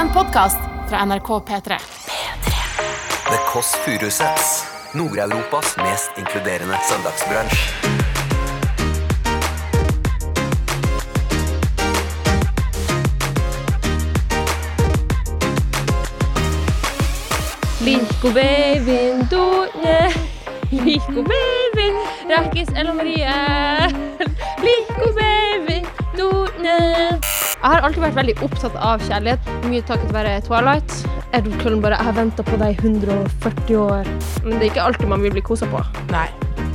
En podkast fra NRK P3. The Kåss Furuseths. Nord-Europas mest inkluderende søndagsbransj. Linko babyen Done. Linko babyen Rakkis Ella Marie. Linko babyen Done. Jeg har alltid vært veldig opptatt av kjærlighet, mye takket være Twilight. Edward Cullen bare 'Jeg har venta på deg i 140 år'. Men det er ikke alltid man vil bli kosa på. Nei,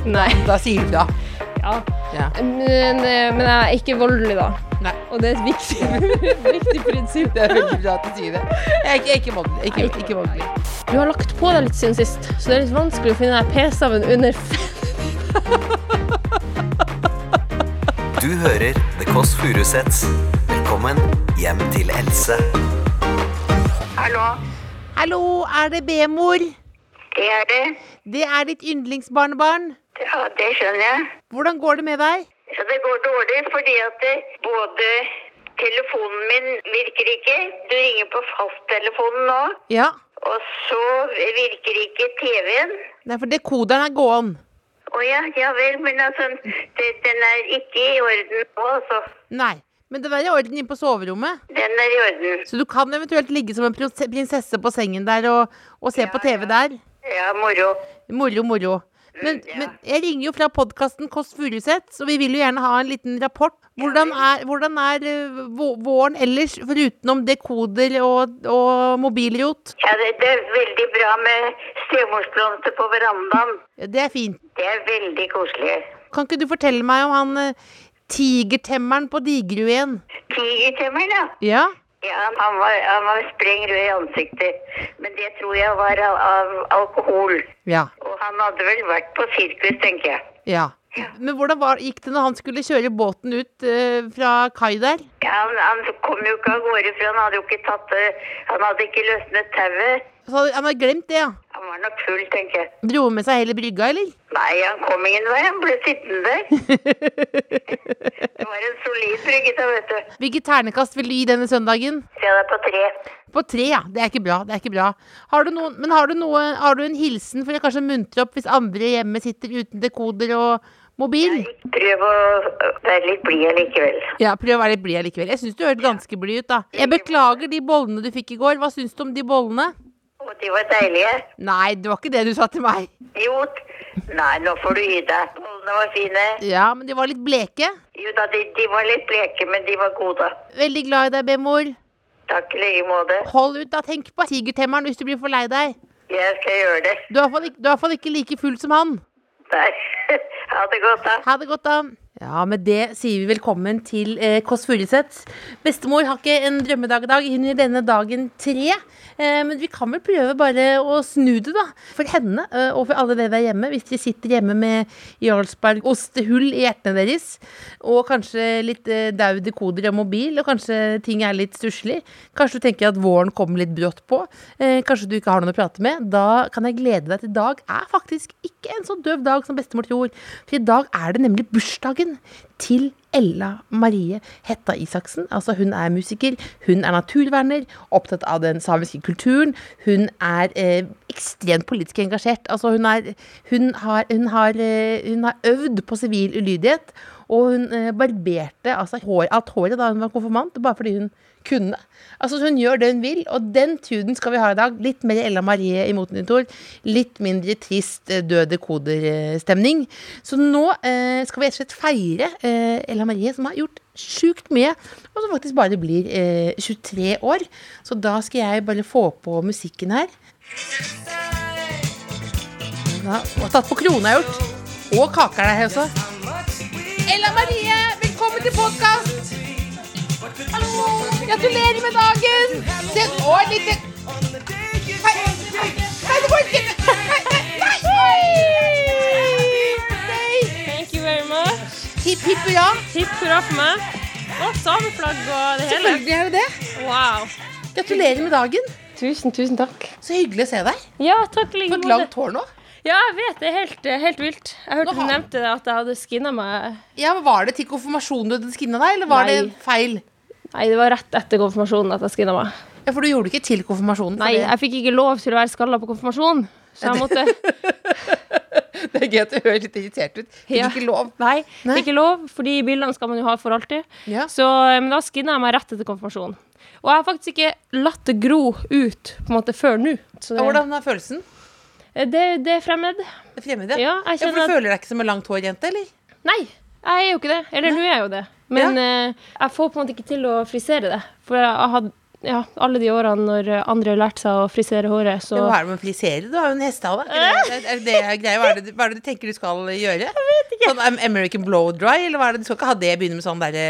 Nei. da sier du da. Ja. Ja. Men, eh, men jeg er ikke voldelig, da. Nei. Og det er et viktig, viktig prinsipp. Det er veldig bra at du sier det. Jeg er ikke, ikke voldelig. Ikke, ikke voldelig. Du har lagt på deg litt siden sist, så det er litt vanskelig å finne deg PC-en under Du hører The Kåss Furuseths. Velkommen hjem til Else. Hallo, Hallo, er det B-mor? det er det. Det er ditt yndlingsbarnebarn. Ja, det skjønner jeg. Hvordan går det med deg? Ja, det går dårlig fordi at det, både telefonen min virker ikke, du ringer på fasttelefonen nå, Ja. og så virker ikke TV-en. Nei, for dekoderen er gåen. Å ja, ja vel, men altså, det, den er ikke i orden nå, altså. Nei. Men det var i orden inne på soverommet. Den er i orden. Så du kan eventuelt ligge som en prinsesse på sengen der og, og se på TV der. Ja, moro. Moro, moro. Men, ja. men jeg ringer jo fra podkasten Kåss Furuseth, så vi vil jo gjerne ha en liten rapport. Hvordan er, hvordan er eh, våren ellers, forutenom dekoder og, og mobilrot? Ja, det, det er veldig bra med stemorsblomster på verandaen. Det er fint. Det er veldig koselig. Kan ikke du fortelle meg om han eh, tigertemmeren på Digerud Tigertemmeren, ja. Ja? Ja, han var, han var spreng rød i ansiktet, men det tror jeg var av, av alkohol. Ja. Og han hadde vel vært på sirkus, tenker jeg. Ja. Men hvordan var, gikk det når han skulle kjøre båten ut uh, fra kai der? Ja, han, han kom jo ikke av gårde, for han hadde jo ikke tatt det Han hadde ikke løsnet tauet. Så han hadde glemt det, ja. Han var nok full, tenker jeg. Dro han med seg hele brygga, eller? Nei, han kom ingen vei, han ble sittende der. det var en solid brygge, da, vet du. Hvilket ternekast vil du gi denne søndagen? Ja, det er på tre. På tre, ja. Det er ikke bra. det er ikke bra. Har du noen, men har du, noe, har du en hilsen for å kanskje muntre opp hvis andre hjemme sitter uten dekoder og mobil? Prøv å være litt blid allikevel. Ja, prøv å være litt blid allikevel. Jeg syns du hørtes ganske blid ut, da. Jeg beklager de bollene du fikk i går. Hva syns du om de bollene? Og de var deilige. Nei, det var ikke det du sa til meg. Jo, nei, nå får du gi deg. Bollene var fine. Ja, men de var litt bleke. Jo da, de, de var litt bleke, men de var gode. Veldig glad i deg, bemor. Takk i like måte. Hold ut, da. Tenk på tigertemmeren hvis du blir for lei deg. Jeg skal gjøre det. Du er i hvert fall ikke- du er ikke like full som han. Nei. Ha det godt, da. Ha det godt, da. Ja, med det sier vi velkommen til eh, Kåss Furuseth. Bestemor har ikke en drømmedag i dag. Hun gir denne dagen tre. Eh, men vi kan vel prøve bare å snu det, da. For henne eh, og for alle dere der hjemme. Hvis de sitter hjemme med Jarlsberg-ostehull i hjertene deres, og kanskje litt eh, daud dekoder og mobil, og kanskje ting er litt stusslig. Kanskje du tenker at våren kommer litt brått på. Eh, kanskje du ikke har noen å prate med. Da kan jeg glede deg til dag er faktisk ikke en så døv dag som bestemor tror. For i dag er det nemlig bursdagen til Ella Marie Hetta Isaksen. Altså Hun er musiker, hun er naturverner, opptatt av den samiske kulturen. Hun er eh, ekstremt politisk engasjert. Altså hun, er, hun, har, hun, har, eh, hun har øvd på sivil ulydighet. Og hun eh, barberte altså, hår, alt håret da hun var konfirmant, bare fordi hun kunne. Altså Hun gjør det hun vil, og den tuden skal vi ha i dag. Litt mer Ella Marie i motmonitor. Litt mindre trist eh, døde koder-stemning. Så nå eh, skal vi rett og slett feire eh, Ella Marie, som har gjort sjukt mye, og som faktisk bare blir eh, 23 år. Så da skal jeg bare få på musikken her. Ja, og tatt på krone har gjort. Og kake er der også. Ella Marie, velkommen til podkast! Hallo! Gratulerer med dagen! Se, å, et lite Nei, nei, det går ikke! Nei, nei, nei! Nei. Thank you very much. Hipp, hipp hurra. Hipp hurra for meg. Å, sameflagg og det hele. Selvfølgelig er det det. Wow. Gratulerer med dagen. Tusen, tusen takk. Så hyggelig å se deg. Ja, takk like For et langt hår nå. Ja, jeg vet. Det er helt, helt vilt. Jeg hørte har... du nevnte det at jeg hadde skinna meg. Ja, men Var det til konfirmasjonen du hadde skinna deg, eller var Nei. det feil? Nei, det var rett etter konfirmasjonen at jeg skinna meg. Ja, For du gjorde det ikke til konfirmasjonen? Nei, jeg fikk ikke lov til å være skalla på konfirmasjon. Så jeg måtte Det er gøy at du høres litt irritert ut. Fikk Ja. ikke lov. Nei, Nei. ikke lov, fordi bildene skal man jo ha for alltid. Ja. Så eh, men da skinna jeg meg rett etter konfirmasjonen. Og jeg har faktisk ikke latt det gro ut på en måte før nå. Hvordan er følelsen? Det, det er fremmed. Det er fremmed, Ja, jeg Ja, for Du at føler deg ikke som en langt hår jente, eller? Nei, jeg er jo ikke det. Eller nå er jeg jo det. Men eh, jeg får på en måte ikke til å frisere det. For jeg hadde ja, alle de årene når andre har lært seg å frisere håret, så Hva er det med å frisere? Du har jo en hestehale. Er det, greia? Hva det, hva er det du tenker du skal gjøre? Jeg vet ikke. Sånn American blow dry, eller hva er det? Du skal ikke ha det begynne med sånn derre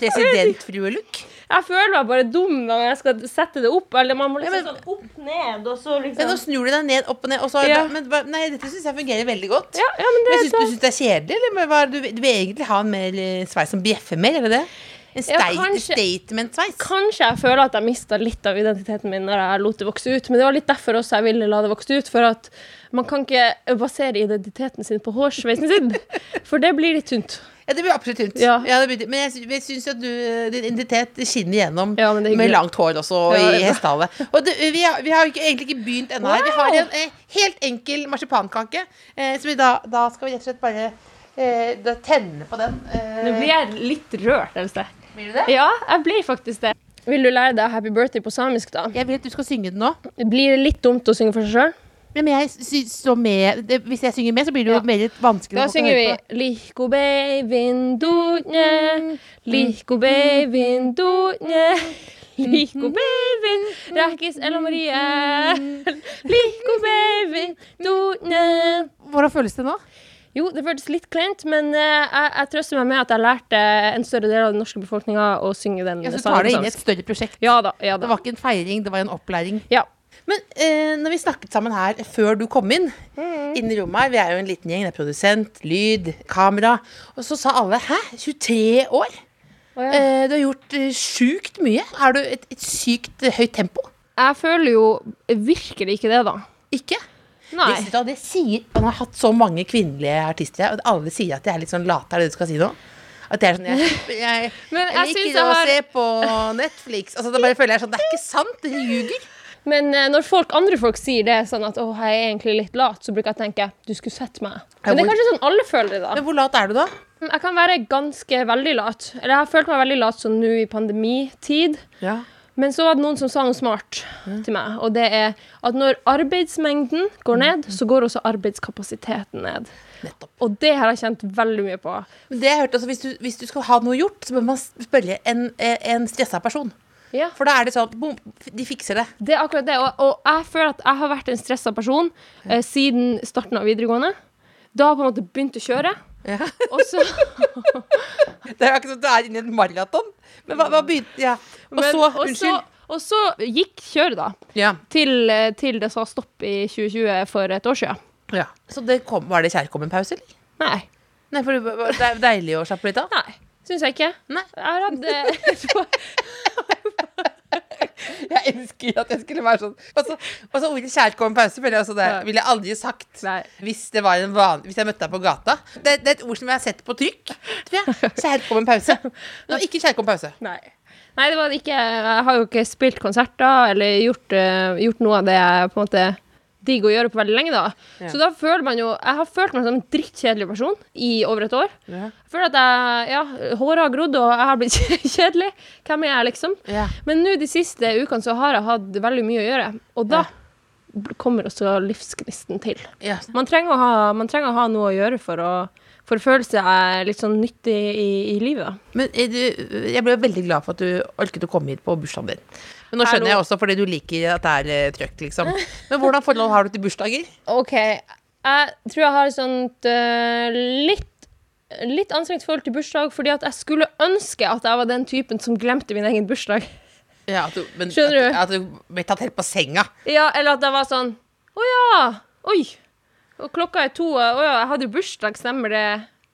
presidentfrue-look? Jeg føler meg bare dum når jeg skal sette det opp. Eller man må liksom Ja, men- sånn opp ned, og så liksom Men nå snur du deg ned, opp og ned, og så Ja. men, Nei, dette syns jeg fungerer veldig godt. Ja, ja, men det Men synes du syns det er kjedelig, eller men hva, du, du vil egentlig ha en mer eh, sveis som bjeffer mer, eller det En En Ja, kanskje. statement-sveis? Kanskje jeg føler at jeg mista litt av identiteten min når jeg lot det vokse ut. Men det var litt derfor også jeg ville la det vokse ut. For at man kan ikke basere identiteten sin på hårsveisen sin. For det blir litt tynt. Ja, det blir absolutt tynt. Ja. det blir, men jeg, jeg syns at du, eh, din identitet skinner igjennom Ja, med langt hår også Ja, i ja. hestehale. Og det, vi, har, vi har ikke, egentlig ikke begynt ennå her. Vi har en eh, helt enkel marsipankake. Eh, så vi da, da skal vi rett og slett bare eh, tenne på den. Eh, Nå blir jeg litt rørt. Else. blir du det? Ja, jeg blir faktisk det. Vil du lære deg Happy Birthday på samisk, da? Jeg vil at du skal synge den nå. Blir det litt dumt å synge for seg sjøl? Men jeg med, det, hvis jeg synger med, så blir det jo Ja. mer vanskelig Da synger vi høre på. Liko beivindunje, liko beivindunje, liko beivin, rakkis eller Marie, liko beivindunje. Hvordan føles det nå? Jo, det føltes litt kleint, men uh, jeg, jeg trøster meg med at jeg lærte en større del av den norske befolkninga å synge den sangen. Ja, så tar det inn i et større prosjekt. Ja da. ja Det var ikke en feiring, det var en opplæring. Ja. Men eh, når vi snakket sammen her før du kom inn, Mm. inn i rommet her, vi er jo en liten gjeng, det er produsent, lyd, kamera, og så sa alle 'hæ, 23 år'? Oh, ja. Eh, du har gjort eh, sjukt mye. Har du et, et sykt eh, høyt tempo? Jeg føler jo virkelig ikke det, da. Ikke? Nei. Det, det sier Man har hatt så mange kvinnelige artister her, og alle sier at jeg er litt sånn late, er det du skal si nå? At jeg er sånn Jeg, jeg, jeg liker jeg å har- se på Netflix. Altså, da bare føler jeg sånn Det er ikke sant, dere ljuger. Men eh, når folk, andre folk sier det, sånn at 'å, jeg er egentlig litt lat', så bruker jeg å tenke 'du skulle sett meg'. Men det er kanskje sånn alle føler det, da. Men hvor lat er du da? Jeg kan være ganske veldig lat. Eller jeg har følt meg veldig lat sånn nå i pandemitid. Ja. Men så var det noen som sa noe smart til meg, og det er at når arbeidsmengden går ned, så går også arbeidskapasiteten ned. Nettopp. Og det har jeg kjent veldig mye på. Men det jeg har hørt, altså, hvis, du, hvis du skal ha noe gjort, så bør man spørre en, en stressa person. Ja. For da er det sånn bom, De fikser det. Det er akkurat det. Og, og jeg føler at jeg har vært en stressa person eh, siden starten av videregående. Da har jeg på en måte begynt å kjøre. Ja. Og så Det er akkurat som du er inne i en maraton. Men hva, hva begynte Ja. Og Men- så og så, Unnskyld. og så gikk kjøret, da. Ja. Til, eh, til det sa stopp i 2020 for et år siden. ja. Så det kom, var det kjærkommen pause, eller? Nei. Nei, for det er deilig å slappe litt av. Nei. Syns jeg ikke. Nei. Jeg har hatt eh, Jeg elsker at jeg skulle være sånn. Og så, og så ordet kjærkommen pause føler jeg også det ville jeg aldri sagt Nei. hvis det var en van, Hvis jeg møtte deg på gata. Det, det er et ord som jeg har sett på trykk. Tror jeg. Kjærkommen pause. Nå, ikke kjærkommen pause. Nei. Nei, det var det ikke. Jeg har jo ikke spilt konserter eller gjort, uh, gjort noe av det jeg på en måte digger å gjøre på veldig lenge, da. Ja. Så da føler man jo Jeg har følt meg som en drittkjedelig person i over et år. Ja. Jeg føler at jeg Ja, håret har grodd, og jeg har blitt kjedelig. Hvem er jeg, liksom? Ja. Men nå de siste ukene så har jeg hatt veldig mye å gjøre, og da kommer også livsgnisten til. Yes. Man trenger, å ha, man trenger å ha noe å gjøre for å, for følelse er litt sånn nyttig i, i livet. Men er du, jeg ble veldig glad for at du orket å komme hit på bursdagen din. Men nå skjønner jeg også fordi du liker at det er eh, trøkk, liksom. Men hvordan forhold har du til bursdager? OK. Jeg tror jeg har et sånt uh, litt Litt anstrengt forhold til bursdag, fordi at jeg skulle ønske at jeg var den typen som glemte min egen bursdag. Ja, at du, men, Skjønner du? At, at du ble tatt helt på senga. Ja, Eller at jeg var sånn Å ja! Oi! Og klokka er to. Å ja, jeg hadde jo bursdag, stemmer det?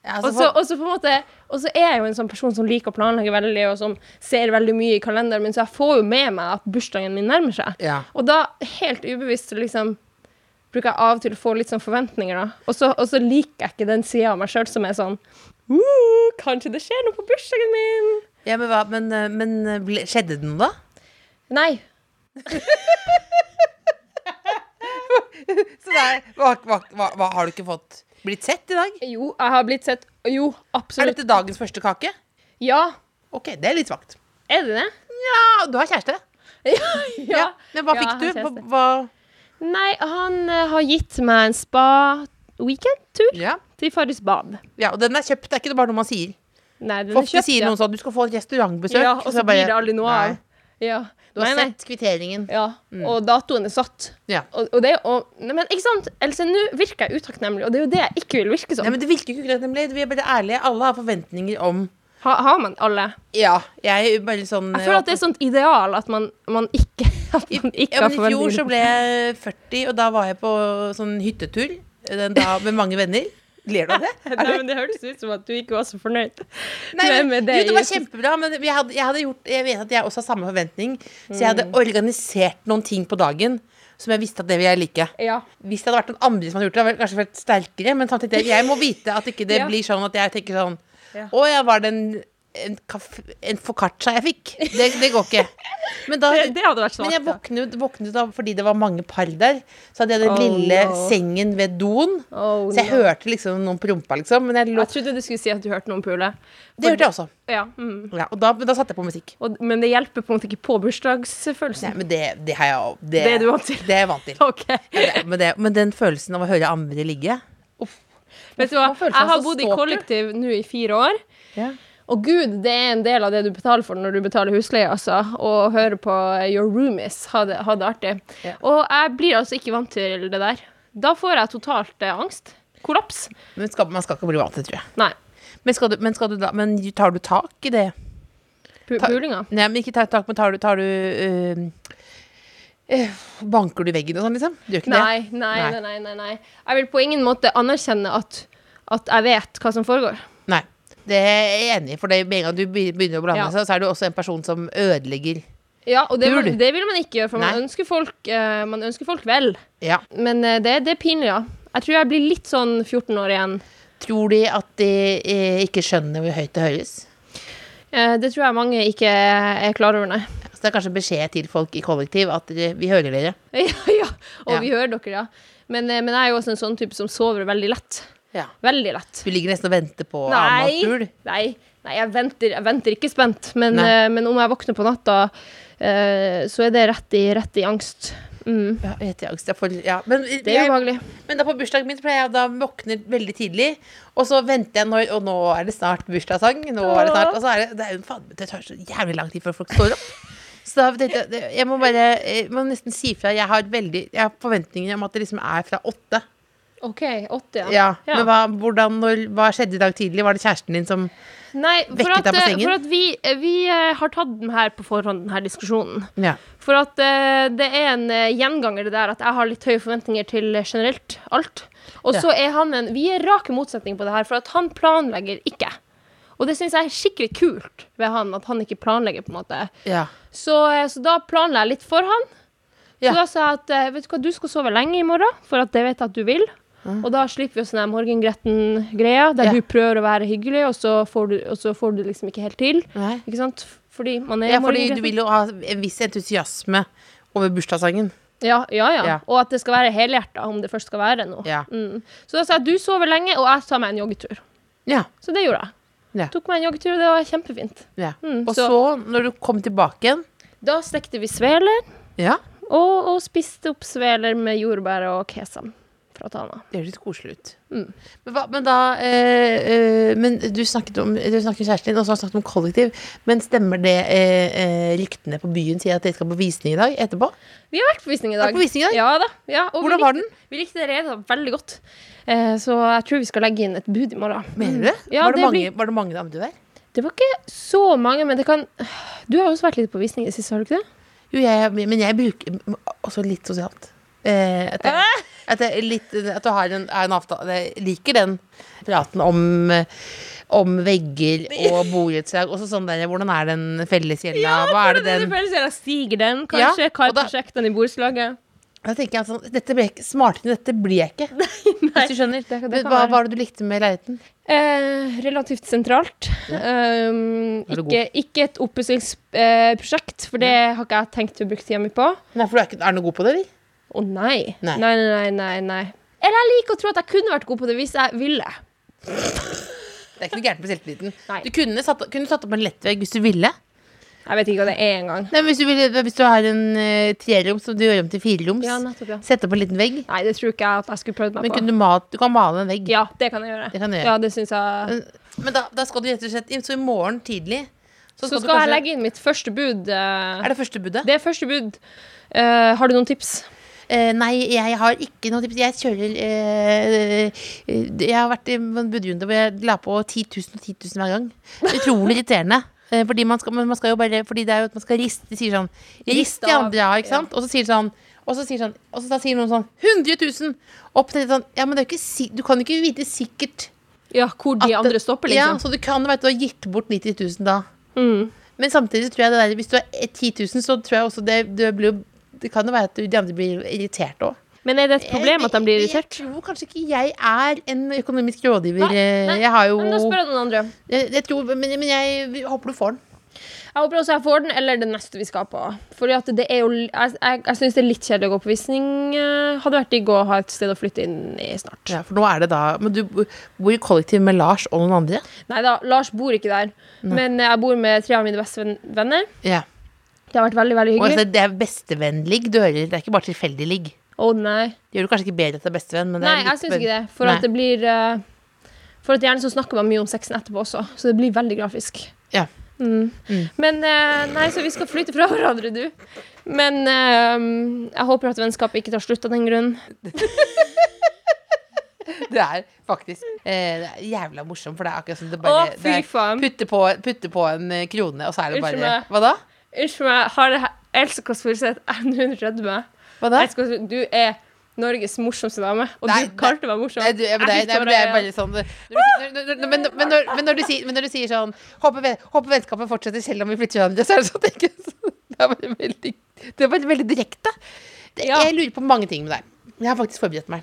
Ja, Og så, og så på en måte Og så er jeg jo en sånn person som liker å planlegge veldig, og som ser veldig mye i kalenderen min, så jeg får jo med meg at bursdagen min nærmer seg. ja. Og da, helt ubevisst, liksom bruker jeg av og til å få litt sånn forventninger, da. Og så, og så liker jeg ikke den sida av meg sjøl som er sånn uh, Kanskje det skjer noe på bursdagen min? Ja, men, hva, men, eh, men ble, skjedde det noe, da? Nei. Så det er, hva, hva, hva, hva, har du ikke fått blitt sett i dag? Jo, jeg har blitt sett Jo, absolutt. Er dette dagens første kake? Ja. Ok, det er litt svakt. Er det det? Ja, du har kjæreste. Ja. ja. Men hva Ja, fikk du? Hva, Nei, han uh, har gitt meg en spa-weekend-tur ja. til Farris bad. ja, og den er kjøpt. Det er ikke bare noe man sier. Nei, den For ofte sier noen sånn du skal få et restaurantbesøk. Ja, og så så blir det aldri noe av. Ja. Du har Nei, sett kvitteringen. Ja, og datoen er satt. Ja. Og, og det, og, nei, men ikke sant, Else, nå virker jeg utakknemlig, og det er jo det jeg ikke vil virke som. Nei, men Det virker ikke utakknemlig, Vi er bare ærlige. Alle har forventninger om ha, har man alle? Ja, jeg er bare sånn Jeg føler at det er sånt ideal at man, man ikke, at man ikke ja, har forventninger. I fjor så ble jeg 40, og da var jeg på sånn hyttetur den da, med mange venner. Ler du av det? Nei, men Det hørtes ut som at du ikke var så fornøyd. Nei, men, med det jo, det var kjempebra, men jeg hadde, jeg hadde gjort Jeg vet at jeg også har samme forventning, så jeg Mm. hadde organisert noen ting på dagen som jeg visste at det ville jeg like. Ja. Hvis det hadde vært noen andre som hadde gjort det, hadde jeg kanskje vært sterkere, men samtidig, jeg må vite at ikke det Ja. blir sånn at jeg tenker sånn Ja. Å ja, var det en, en, kaff- en foccaccia jeg fikk? Det, det går ikke. Men da Det, det vært Men jeg våknet, våknet da fordi det var mange par der. Så hadde jeg den Oh, lille no. sengen ved doen. Oh, Så jeg no. hørte liksom noen prompa, liksom. Men jeg Jeg trodde du skulle si at du hørte noen pule. det hørte jeg også. Ja, mm. Ja, og da, da satte jeg på musikk. og, men det hjelper på en måte ikke på bursdagsfølelsen. Nei, men det, det har jeg det, Det er du vant til. Det er jeg vant til. Okay. Ja, men, det, men den følelsen av å høre andre ligge Vet du hva, jeg har bodd i kollektiv nå i fire år. Ja. Og gud, det er en del av det du betaler for når du betaler husleie, altså. Å høre på Your Roomies, ha det, ha det artig. Ja. Og jeg blir altså ikke vant til det der. Da får jeg totalt eh, angst. Kollaps. Men skal, man skal ikke bli vant til, det, tror jeg. Nei. Men, skal du, men, skal du da, men tar du tak i det? Pu Ta- pulinga. Nei, men ikke tar tak, men tar du, tar du øh, øh, Banker du veggen og sånn, liksom? Du gjør ikke nei, Nei. nei, nei, nei, nei. Jeg vil på ingen måte anerkjenne at, at jeg vet hva som foregår. Nei. Det er jeg enig i, for med en gang du begynner å blande Ja. seg, så er du også en person som ødelegger. Ja, og det, man, det vil man ikke gjøre, for man ønsker, folk, uh, man ønsker folk vel. Ja. Men uh, det, det er pinlig, ja. Jeg tror jeg blir litt sånn 14 år igjen. Tror de at de eh, ikke skjønner hvor høyt det høres? Uh, det tror jeg mange ikke er klar over, nei. Så det er kanskje beskjed til folk i kollektiv at de, vi hører dere. Ja, ja. Og Ja. vi hører dere, ja. Men, eh, men jeg er jo også en sånn type som sover veldig lett. Ja. Veldig lett. Du ligger nesten og venter på annenmannsfugl. Nei, nei jeg, venter, jeg venter ikke spent. Men, eh, men om jeg våkner på natta, uh, så er det rett i, rett i angst. Mm. Ja, jeg heter angst. Jeg får, ja. men, Det er ubehagelig. men da på bursdagen min pleier jeg da våkner veldig tidlig, og så venter jeg når Og nå er det snart bursdagssang. Nå er det snart Og så er det, det er jo faen Det tar så jævlig lang tid før folk står opp. Så da tenkte jeg jeg må bare Jeg må nesten si fra. Jeg har veldig Jeg har forventninger om at det liksom er fra åtte. OK, åtte, ja. Ja, Ja. Men hva, hvordan, når, hva skjedde i dag tidlig? Var det kjæresten din som Nei, Vekket at, deg på eh, sengen? for at vi, vi eh, har tatt den her på forhånd, den her diskusjonen. Ja. For at uh, det er en eh, gjenganger det der at jeg har litt høye forventninger til eh, generelt alt. Og så er han en Vi er rake motsetninger på det her, for at han planlegger ikke. Og det syns jeg er skikkelig kult ved han, at han ikke planlegger, på en måte. ja. Så, eh, så da planla jeg litt for han. Så da sa jeg at eh, vet du hva, du skal sove lenge i morgen, for at det vet jeg at du vil. Og da slipper vi sånn der morgengretten-greia, der Ja. du prøver å være hyggelig, og så, får du, så får du liksom ikke helt til. Nei. Ikke sant? Fordi man er ja, fordi du vil jo ha en viss entusiasme over bursdagssangen. Ja, ja, ja, Ja. Og at det skal være helhjerta, om det først skal være noe. Ja. Mm. Så da sa jeg du sover lenge, og jeg tar meg en joggetur. Ja. Så det gjorde jeg. Ja. Tok meg en joggetur, og det var kjempefint. ja. Mm, Og så- så, når du kom tilbake igjen Da stekte vi sveler, Ja, og, og spiste opp sveler med jordbær og kesam fra Tana. det høres koselig ut. Mm. Men, hva, men da eh, eh, Men du snakket om Du snakket kjæresten din, og så har du snakket om kollektiv. Men stemmer det eh, eh, ryktene på byen sier at dere skal på visning i dag etterpå? Vi har vært på visning i dag. På visning i dag? Ja da. Ja, Hvordan var likte- den? Vi likte det veldig godt. Eh, så jeg tror vi skal legge inn et bud i morgen. Mener du? Mm. Ja, var, det det mange, blir- var det mange damer der? Det var ikke så mange, men det kan Du har også vært litt på visning i det siste, har du ikke det? Jo, jeg, men jeg bruker også litt sosialt. Eh, at, jeg, litt, at du har en, en avtale Jeg liker den praten om om vegger og borettslag. Og sånn der, hvordan er den fellesgjelda? Hva er det den Fellesgjelda stiger den, kanskje? Ja, Hva er prosjektene i borettslaget. Da tenker jeg sånn, dette ble ikke, Smartere dette blir jeg ikke. Hvis du skjønner. det det Hva være. var det du likte med leiligheten? Eh, relativt sentralt. Um, Er ikke, ikke et oppussingsprosjekt, for det har ikke jeg tenkt å bruke tida mi på. Nei, for du er, ikke, er du god på det, eller? Å nei. Nei. Nei. nei, nei, nei. Eller jeg liker å tro at jeg kunne vært god på det hvis jeg ville. Det er ikke noe gærent med selvtilliten. Du kunne satt, kunne satt opp en lettvegg hvis du ville. Jeg vet ikke hva det er engang. Hvis, du hvis du har en uh, treroms som du gjør om til fireroms, Ja, nettopp, ja. sett opp en liten vegg. Nei, det tror ikke jeg at jeg skulle prøvd meg Men på. kunne du, malt, du kan male en vegg. Ja, det kan jeg gjøre. Det kan du gjøre. Ja, det synes jeg. Men da, da skal du rett og slett Så i morgen tidlig Så du skal jeg kanskje- legge inn mitt første bud. eh, Er det første budet? Det er første bud. Eh, har du noen tips? Eh, nei, jeg har ikke noe tips. Jeg kjører uh, Jeg har vært i en budrunde hvor jeg la på 10 000 og 10 000 hver gang. Utrolig irriterende. Uh, fordi man skal, man skal jo bare Fordi det er jo at man skal riste De sier sånn Rist de andre ikke sant? Og så sier de sånn og så sier, sånn, og så sier noen sånn 100 000! Opp til sånn Ja, men det ikke du kan jo ikke vite sikkert Ja, hvor de andre andre stopper, Ja, liksom. så du kan jo du har gitt bort 90 000 da. Mm. Men samtidig tror jeg det der Hvis du er 10 000, så tror jeg også det, det blir jo Det kan jo være at de andre blir irritert òg. Men er det et problem at de blir irritert? Jeg tror kanskje ikke jeg er en økonomisk rådgiver. Nei, nei. Jeg har jo Men da spør jeg noen andre. jeg, jeg tror, men, men jeg håper du får den. Jeg håper også jeg får den, eller det neste vi skal på. Fordi at det er jo Jeg, jeg, jeg syns det er litt kjedelig å gå på visning. Eh, Hadde vært digg å ha et sted å flytte inn i snart. Ja, for nå er det da Men du bor i kollektiv med Lars og noen andre? Nei da, Lars bor ikke der. Men jeg bor med tre av mine beste venner. Ja. Det har vært veldig veldig Og altså, hyggelig. det er bestevennlig du hører. Det er ikke bare tilfeldig ligg. Å nei. Det gjør du kanskje ikke bedre det er bestevenn, men det Nei, er jeg syns ikke det. For Nei. at det blir uh, For at gjerne så snakker man mye om sexen etterpå også, så det blir veldig grafisk. Ja. Mm. Men uh, Nei, så vi skal flytte fra hverandre, du. Men uh, jeg håper at vennskapet ikke tar slutt av den grunn. Det er faktisk eh, Det er jævla morsomt, for det er akkurat som det Å, bare det fy er, putte, på, putte på en krone, og så er det bare. Hva da? Unnskyld meg, har det Else Kåss Furuseth under 30? Hva da? Du er Norges morsomste dame, og Nei, du kalte meg morsom. Nei, du, Jeg nei, synes det er bare- sånn men, når, du sier, sånn Håper, håper vennskapet fortsetter selv om vi flytter hverandre, så er det sånn tenker jeg sånn, Det er bare veldig, det er bare veldig direkte. Det, Ja. Jeg lurer på mange ting med deg. Jeg har faktisk forberedt meg.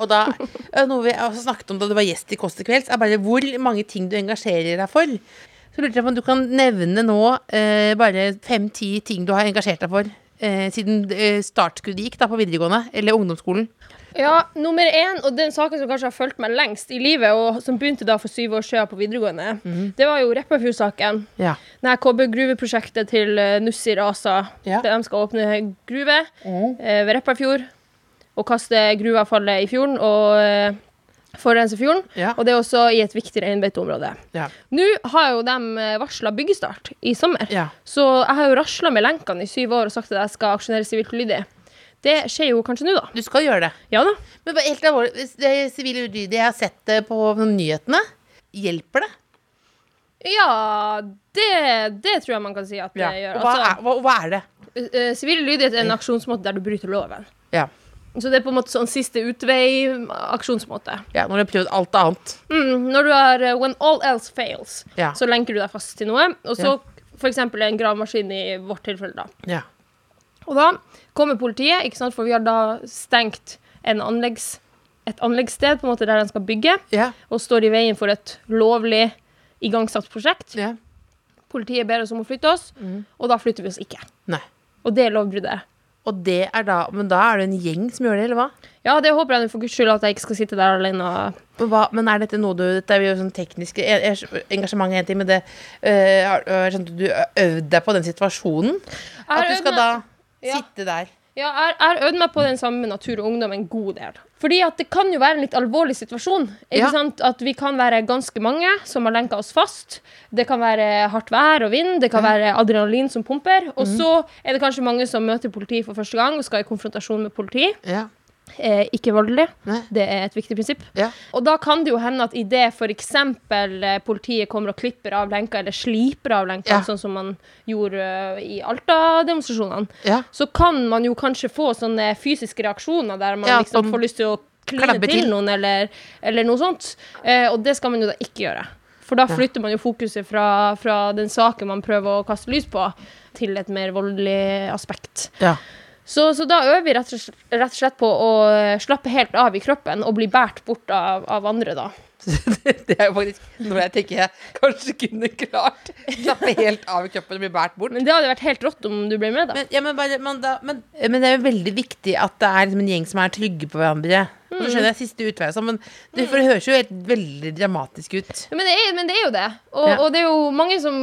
Og da, øh, Noe vi snakket om da du var gjest i Kåss til kvelds, er bare hvor mange ting du engasjerer deg for. Så lurte jeg på om du kan nevne nå eh, bare fem-ti ting du har engasjert deg for eh, siden eh, startskuddet gikk da på videregående eller ungdomsskolen. Ja, nummer én, og den saken som kanskje har fulgt meg lengst i livet, og som begynte da for syv år siden på videregående, det var jo Repparfjord-saken. Ja. Det her KB-gruveprosjektet til uh, Nussir ASA. Ja. Der de skal åpne gruve eh, ved Repparfjord og kaste gruveavfallet i fjorden og eh, forurense fjorden. Ja. Og det er også i et viktig reinbeiteområde. Ja. Nå har jo de varsla byggestart i sommer. Ja. Så jeg har jo rasla med lenkene i syv år og sagt at jeg skal aksjonere sivilt ulydig. Det skjer jo kanskje nå, da. Du skal gjøre det. Ja da. Men helt alvorlig, det sivile ulydige, jeg har sett det på nyhetene. Hjelper det? Ja, det, det tror jeg man kan si at det gjør. Og hva, Altså, er, hva, hva er det? eh, Sivil ulydighet er en aksjonsmåte der du bryter loven. Ja. Så det er på en måte sånn siste utvei-aksjonsmåte. ja, når du har prøvd alt annet. Mm, når du har uh, When all else fails, Ja. så lenker du deg fast til noe. Og så for eksempel en gravemaskin i vårt tilfelle, da. Ja. Og da kommer politiet, ikke sant, for vi har da stengt en anleggs, et anleggssted på en måte der de skal bygge, Ja. og står i veien for et lovlig igangsatt prosjekt. ja. Politiet ber oss om å flytte oss, og da flytter vi oss ikke. Nei. Og det er lovbruddet. Og det er da Men da er det en gjeng som gjør det, eller hva? Ja, det håper jeg for guds skyld at jeg ikke skal sitte der alene. og- hva, men er dette noe du Dette er jo sånn teknisk Engasjement en ting, men det øh, øh, skjønte du øvde deg på den situasjonen? At du skal da Ja. sitte der. Ja, jeg har øvd meg på den samme med natur og ungdom en god del. Fordi at det kan jo være en litt alvorlig situasjon. Ikke Ja. sant? At vi kan være ganske mange som har lenka oss fast. Det kan være hardt vær og vind, det kan være adrenalin som pumper. Og så er det kanskje mange som møter politi for første gang og skal i konfrontasjon med politi. Ja. Eh, ikke voldelig. Nei. Det er et viktig prinsipp. Ja. Og da kan det jo hende at idet f.eks. Eh, politiet kommer og klipper av lenka, eller sliper av lenka, Ja. sånn som man gjorde eh, i Alta-demonstrasjonene, Ja. så kan man jo kanskje få sånne fysiske reaksjoner der man liksom får lyst til å kline til, til. noen, eller, eller noe sånt. Eh, og det skal man jo da ikke gjøre. For da flytter man jo fokuset fra, fra den saken man prøver å kaste lys på, til et mer voldelig aspekt. ja. Så, så da øver vi rett og, slett, rett og slett på å eh, slappe helt av i kroppen og bli båret bort av, av andre, da. Det er jo faktisk noe jeg tenker jeg kanskje kunne klart. Slappe helt av i kroppen og bli båret bort. Men det hadde vært helt rått om du ble med, da. Men, ja, men, bare, men, da, men, men det er jo veldig viktig at det er liksom en gjeng som er trygge på hverandre. Og så skjønner jeg siste utvei, sånn, men det, for det høres jo helt veldig dramatisk ut. Men det er, men det er jo det. Og, Ja. og det er jo mange som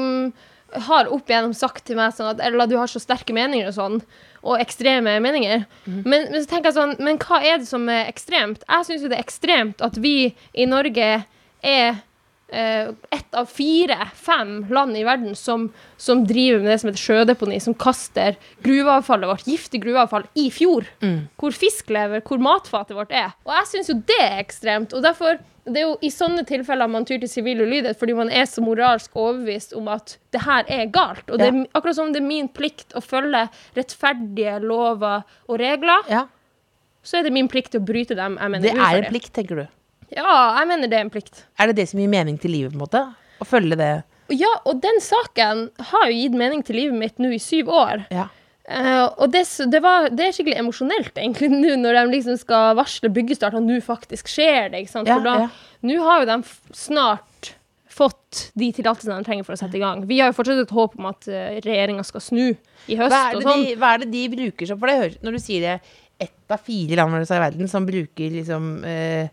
har opp igjennom sagt til meg sånn at Ella, du har så sterke meninger og sånn, og ekstreme meninger. Men, men så tenker jeg sånn Men hva er det som er ekstremt? Jeg syns jo det er ekstremt at vi i Norge er ett av fire-fem land i verden som, som driver med det som heter sjødeponi, som kaster gruveavfallet vårt, giftig gruveavfall, i fjord. Hvor fisk lever, hvor matfatet vårt er. Og jeg syns jo det er ekstremt. Og derfor det er jo i sånne tilfeller man tyr til sivil ulydighet, fordi man er så moralsk overbevist om at det her er galt. Og det er akkurat som det er min plikt å følge rettferdige lover og regler, Ja, så er det min plikt å bryte dem. Mener Det er en plikt, tenker du. Ja, jeg mener det er en plikt. Er det det som gir mening til livet, på en måte? Å følge det? Ja, og den saken har jo gitt mening til livet mitt nå i syv år. Ja. Uh, og det, det, var, det er skikkelig emosjonelt egentlig nå når de liksom skal varsle byggestart, og nå faktisk skjer det. ikke sant? Ja, For da, ja. nå har jo de snart fått de tillatelsene de trenger for å sette i gang. Vi har jo fortsatt et håp om at uh, regjeringa skal snu i høst. Hva er, det sånn. de, hva er det de bruker som For det Når du sier det ett av fire land i verden som bruker liksom eh,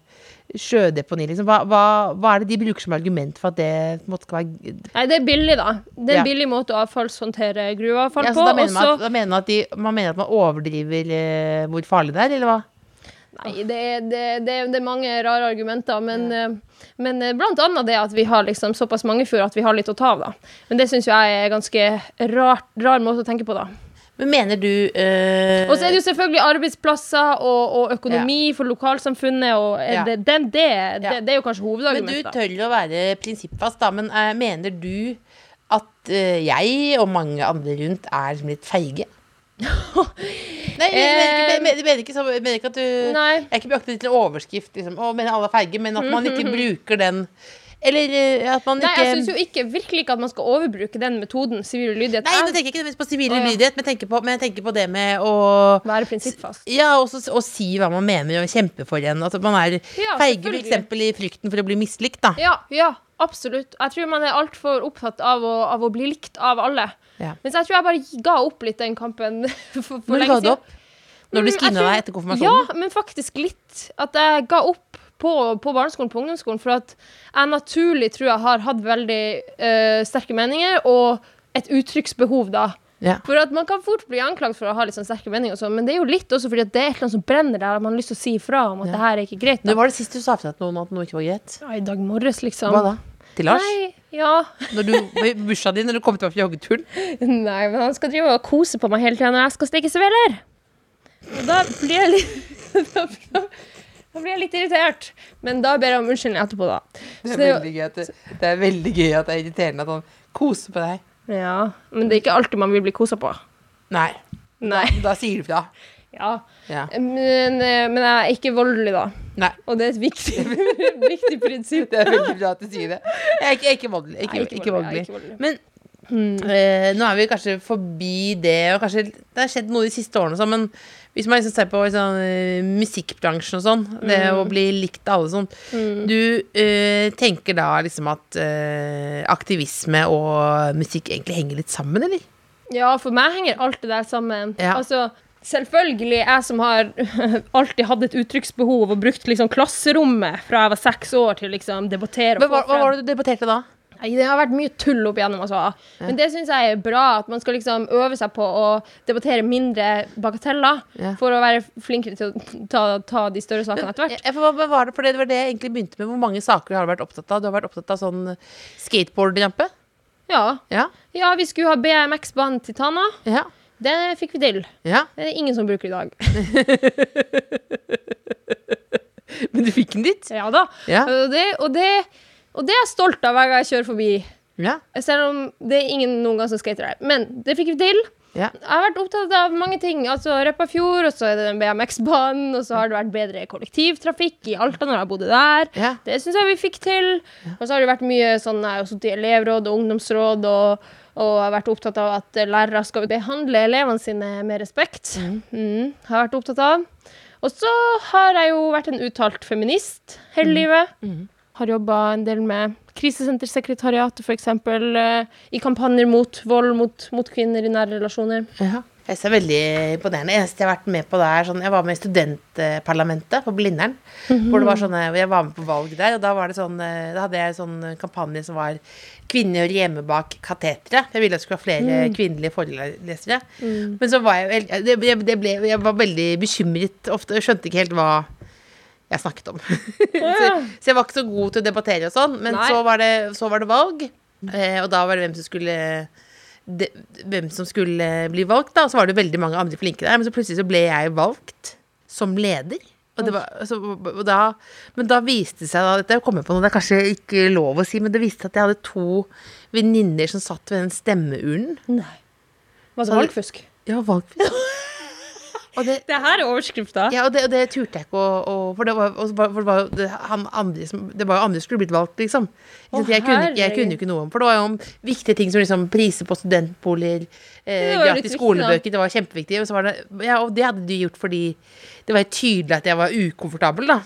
sjødeponi, liksom. Hva, hva, hva er det de bruker som argument for at det måtte skal være Nei, det er billig, da. Det er en Ja. billig måte å avfallshåndtere gruveavfall ja, på. så da, mener man at, da mener man at de, man mener at man overdriver eh, hvor farlig det er, eller hva? Nei, det, det, det, det er mange rare argumenter, men, ja. men eh, blant annet det at vi har liksom såpass mange fjord at vi har litt å ta av, da. Men det syns jeg er ganske rart, rar måte å tenke på, da. Men mener du eh, Og så er det jo selvfølgelig arbeidsplasser og, og økonomi for lokalsamfunnet, og eh, Ja. det, den, det, Ja. det, det er jo kanskje hovedargumentet. Men du tør å være prinsippfast, da. Men eh, mener du at eh, jeg og mange andre rundt er litt feige? Nei, jeg mener mener, mener mener ikke at du Nei. Jeg er ikke beaktet til en overskrift, liksom. Å, mener alle er feige, men at man ikke bruker den Eller eh, at man Nei, ikke jeg syns jo ikke, virkelig ikke at man skal overbruke den metoden, sivil ulydighet. Nei, nå Jeg- tenker jeg ikke nødvendigvis på sivil Å, ja. ulydighet, men, jeg tenker på- men jeg tenker på det med å Være prinsippfast. ja, også s- å si hva man mener, og kjempe for en. At man er Ja, feige f.eks. i frykten for å bli mislikt, da. Ja, ja, absolutt. Jeg tror man er altfor opptatt av å, av å bli likt av alle. Ja. Mens jeg tror jeg bare ga opp litt den kampen for, for lenge siden. Når du Mm, skinna deg etter konfirmasjonen? Ja, men faktisk litt. At jeg ga opp på, på barneskolen, på ungdomsskolen, for at jeg naturlig tror jeg har hatt veldig uh, sterke meninger, og et uttrykksbehov da. Ja. For at man kan fort bli anklagd for å ha litt sånn sterke meninger, og sånn, men det er jo litt også fordi at det er et eller annet som brenner der, og man har lyst til å si ifra om at det her er ikke greit. Da. var det sist du sa til noen at noe ikke var greit? Ja, I dag morges, liksom. Hva da? Til Lars? Nei, ja. Når du, I bursdagen din, når du kom tilbake fra joggeturen? Nei, men han skal drive og kose på meg hele tida når jeg skal steke sveler. Og da blir jeg litt da, da blir jeg litt irritert. Men da ber jeg om unnskyldning etterpå, da. Det er, det veldig gøy at det, det er veldig gøy at det er irriterende at han koser på deg. Ja, men det er ikke alltid man vil bli kosa på. Nei. Nei. Da sier du fra. Ja. Ja. Men, eh, men jeg er ikke voldelig, da. Nei. Og det er et viktig, viktig prinsipp. Det er veldig bra at du sier det. Jeg er ikke, jeg er ikke voldelig. Ikke, Nei, ikke, voldelig. ikke voldelig. Men eh, nå er vi kanskje forbi det, og kanskje det har skjedd noe de siste årene, sånn, men hvis man liksom ser på sånn, eh, musikkbransjen og sånn, det Mm. å bli likt av alle sånn Du eh, tenker da liksom at eh, aktivisme og musikk egentlig henger litt sammen, eller? Ja, for meg henger alt det der sammen. Ja. Altså, selvfølgelig, jeg som har alltid hatt et uttrykksbehov og brukt liksom klasserommet fra jeg var seks år til liksom debattere hva, hva var det du debatterte da? Det har vært mye tull opp igjennom, altså. Men det syns jeg er bra. At man skal liksom øve seg på å debattere mindre bagateller Ja. for å være flinkere til å ta, ta de større sakene etter hvert. Ja, hva, var det, for det var det jeg egentlig begynte med. Hvor mange saker har du vært opptatt av? Du har vært opptatt av sånn skateboardrampe? Ja. Ja. ja, vi skulle ha BMX-banen til Tana. Ja. Det fikk vi til. ja. Det er ingen som bruker i dag. Men du fikk den dit? Ja da. Ja. Og, det, og, det, og det er jeg stolt av hver gang jeg kjører forbi. Ja. Selv om det er ingen noen gang som skater her. Men det fikk vi til. ja. Jeg har vært opptatt av mange ting. Altså Repparfjord, og så er det den BMX-banen, og så har det vært bedre kollektivtrafikk i Alta når jeg bodde der. Ja. Det syns jeg vi fikk til. Og så har det vært mye sånn Jeg har sittet i elevråd og ungdomsråd og, Og har vært opptatt av at lærere skal behandle elevene sine med respekt. Mm. har vært opptatt av. Og så har jeg jo vært en uttalt feminist hele livet. Har jobba en del med krisesentersekretariatet, f.eks. Uh, I kampanjer mot vold mot, mot kvinner i nære relasjoner. Ja. Jeg ser det er veldig imponerende. Eneste jeg har vært med på der, sånn, jeg var med i studentparlamentet på Blindern. Hvor det var sånne, jeg var med på valg der, og da var det sånn eh, Da hadde jeg en sånn kampanje som var 'Kvinner gjør hjemme bak kateteret'. Jeg ville at det skulle være flere kvinnelige forelesere. Men så var jeg jeg, det, ble, Jeg var veldig bekymret ofte. Skjønte ikke helt hva jeg snakket om. så, så jeg var ikke så god til å debattere og sånn. Men så var, det, så var det valg, eh, og da var det hvem som skulle de, hvem som skulle bli valgt, da. Så var det veldig mange andre flinke der. Men så plutselig så ble jeg valgt som leder. Og det var, så, og da, men da viste det seg da, Dette kommer på noe det er kanskje ikke lov å si, men det viste seg at jeg hadde to venninner som satt ved den stemmeurnen. Nei. Det valgfusk? Ja, valgfusk. Det, Det her er overskrifta. ja, og det, og det turte jeg ikke å, å For det var, for det var jo han andre som Det var jo andre som skulle blitt valgt, liksom. Å, jeg, kunne, jeg kunne ikke noe om For det var jo om viktige ting som liksom priser på studentboliger, eh, gratis skolebøker, det var kjempeviktig. Og, så var det, ja, og det hadde de gjort fordi det var tydelig at jeg var ukomfortabel, da.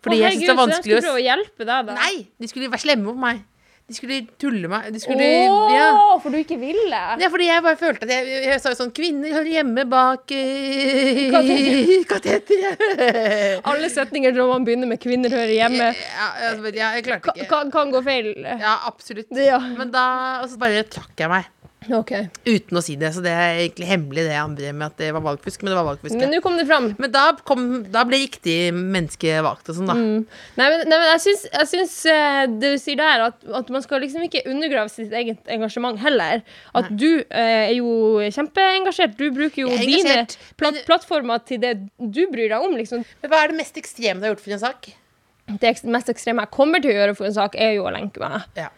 Fordi jeg syns det var vanskelig Så jeg skulle prøve å hjelpe deg, da? Nei! De skulle være slemme mot meg. De skulle tulle meg. De skulle, oh, ja. for du ikke ville? Ja, fordi jeg bare følte at jeg, jeg, jeg sa jo sånn Kvinner hører hjemme bak uh, kateter. Alle setninger når man begynner med 'kvinner hører hjemme', Ja, altså, ja, jeg klarte ikke. kan, kan gå feil. Ja, absolutt. Ja. Men da og så bare trakk jeg meg. OK. Uten å si det. Så det er egentlig hemmelig, det andre med at det var valgfusk. Men det var valgfusk. Men Men, nå kom det fram. da, kom, da ble riktig menneske valgt og sånn, da. Nei, men, nei, men jeg syns, jeg syns eh, det du sier der, at, at man skal liksom ikke undergrave sitt eget engasjement heller. At du eh, er jo kjempeengasjert. Du bruker jo dine engasjert, plat plattformer til det du bryr deg om. Liksom. Men hva er det mest ekstreme du har gjort for en sak? Det mest ekstreme jeg kommer til å gjøre for en sak, er jo å lenke meg. Ja.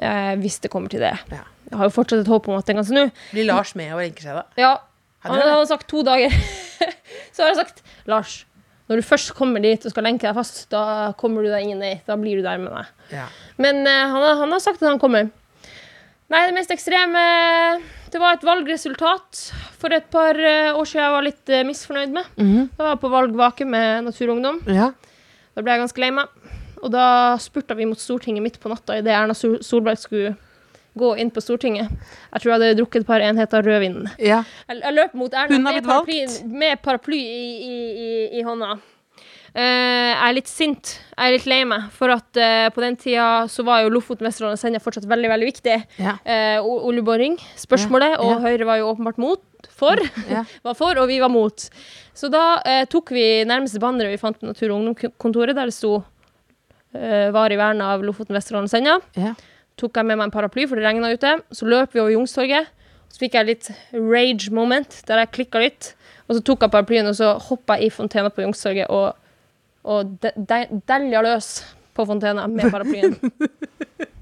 Eh, hvis det kommer til det. Ja. Jeg har jo fortsatt et håp om at den kan snu. Blir Lars med og lenker seg, da? Ja, han hadde sagt to dager. så har jeg sagt Lars, når du først kommer dit og skal lenke deg fast, da kommer du deg ingen vei. Da blir du der med meg. Ja. Men eh, han, han har sagt at han kommer. Nei, det mest ekstreme Det var et valgresultat for et par eh, år siden jeg var litt eh, misfornøyd med. Da var jeg på valgvake med Naturungdom. ja. Da ble jeg ganske lei meg. Og da spurta vi mot Stortinget midt på natta idet Erna Solberg skulle gå inn på Stortinget. Jeg tror jeg hadde drukket et par enheter rødvin. ja. Jeg, jeg løp mot Erna med paraply, med paraply i, i, i, i hånda. Uh, jeg er litt sint. Jeg er litt lei meg. For at uh, på den tida så var jo Lofoten, Vesterålen og Senja fortsatt veldig veldig viktig. Ja. Uh, oljeboring, spørsmålet, Ja, og. Høyre var jo åpenbart mot. For. Ja. var for, og vi var mot. Så da tok vi nærmeste banneret vi fant på Natur- og Ungdomskontoret, der det sto eh, i vern av Lofoten, Vesterålen og Senja' Ja. tok jeg med meg en paraply, for det regna ute. Så løp vi over Youngstorget. Så fikk jeg litt rage moment, der jeg klikka litt. Og så tok jeg paraplyen og så hoppa jeg i fontena på Youngstorget og, og de- de- delja løs på fontena med paraplyen.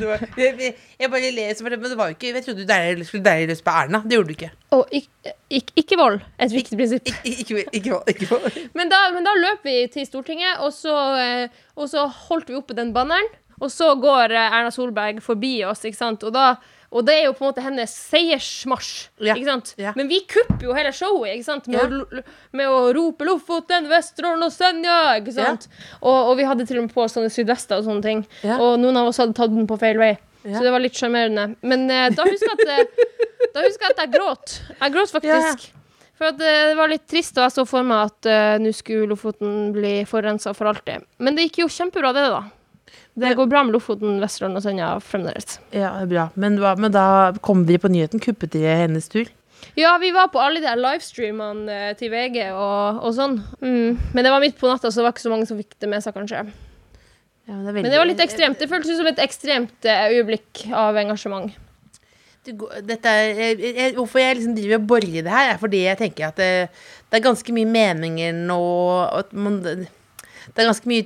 Var, jeg, jeg- bare leser for det, men det var jo ikke Jeg trodde du skulle deilig løs på Erna. Det gjorde du ikke. Og ikke, ikke, ikke vold, et viktig prinsipp. Ik ikke, ikke, ikke, vold. Men da, men da løp vi til Stortinget, og så, eh, og så holdt vi oppe den banneren. Og så går eh, Erna Solberg forbi oss, ikke sant. Og, da, og det er jo på en måte hennes seiersmarsj. Ja, Ikke sant? ja. Men vi kupper jo hele showet ikke sant? Med, Ja. å, med å rope 'Lofoten, Vesterålen og Senja'. Ikke sant? Og, og vi hadde til og med på sånne sydvester og sånne ting. Og noen av oss hadde tatt den på feil vei. Så det var litt sjarmerende. Men eh, da husker jeg at, eh, da husker jeg at jeg gråt. Jeg gråt faktisk. For eh, det var litt trist, og jeg så for meg at uh, nå skulle Lofoten bli forurensa for alltid. Men det gikk jo kjempebra, det, da. Det går bra med Lofoten, Vesterålen og Senja fremdeles. Ja, det bra. Men, men da kom dere på nyheten. Kuppet dere hennes tur? Ja, vi var på alle de livestreamene eh, til VG og, og sånn. Mm. Men det var midt på natta, så det var ikke så mange som fikk det med seg, kanskje. Ja, men, det veldig... Men det var litt ekstremt. Det føltes som et ekstremt eh, øyeblikk av engasjement. Det går- er, jeg, hvorfor jeg liksom driver og borer i det her, er fordi jeg tenker at det, det er ganske mye meninger nå at man, Det er ganske mye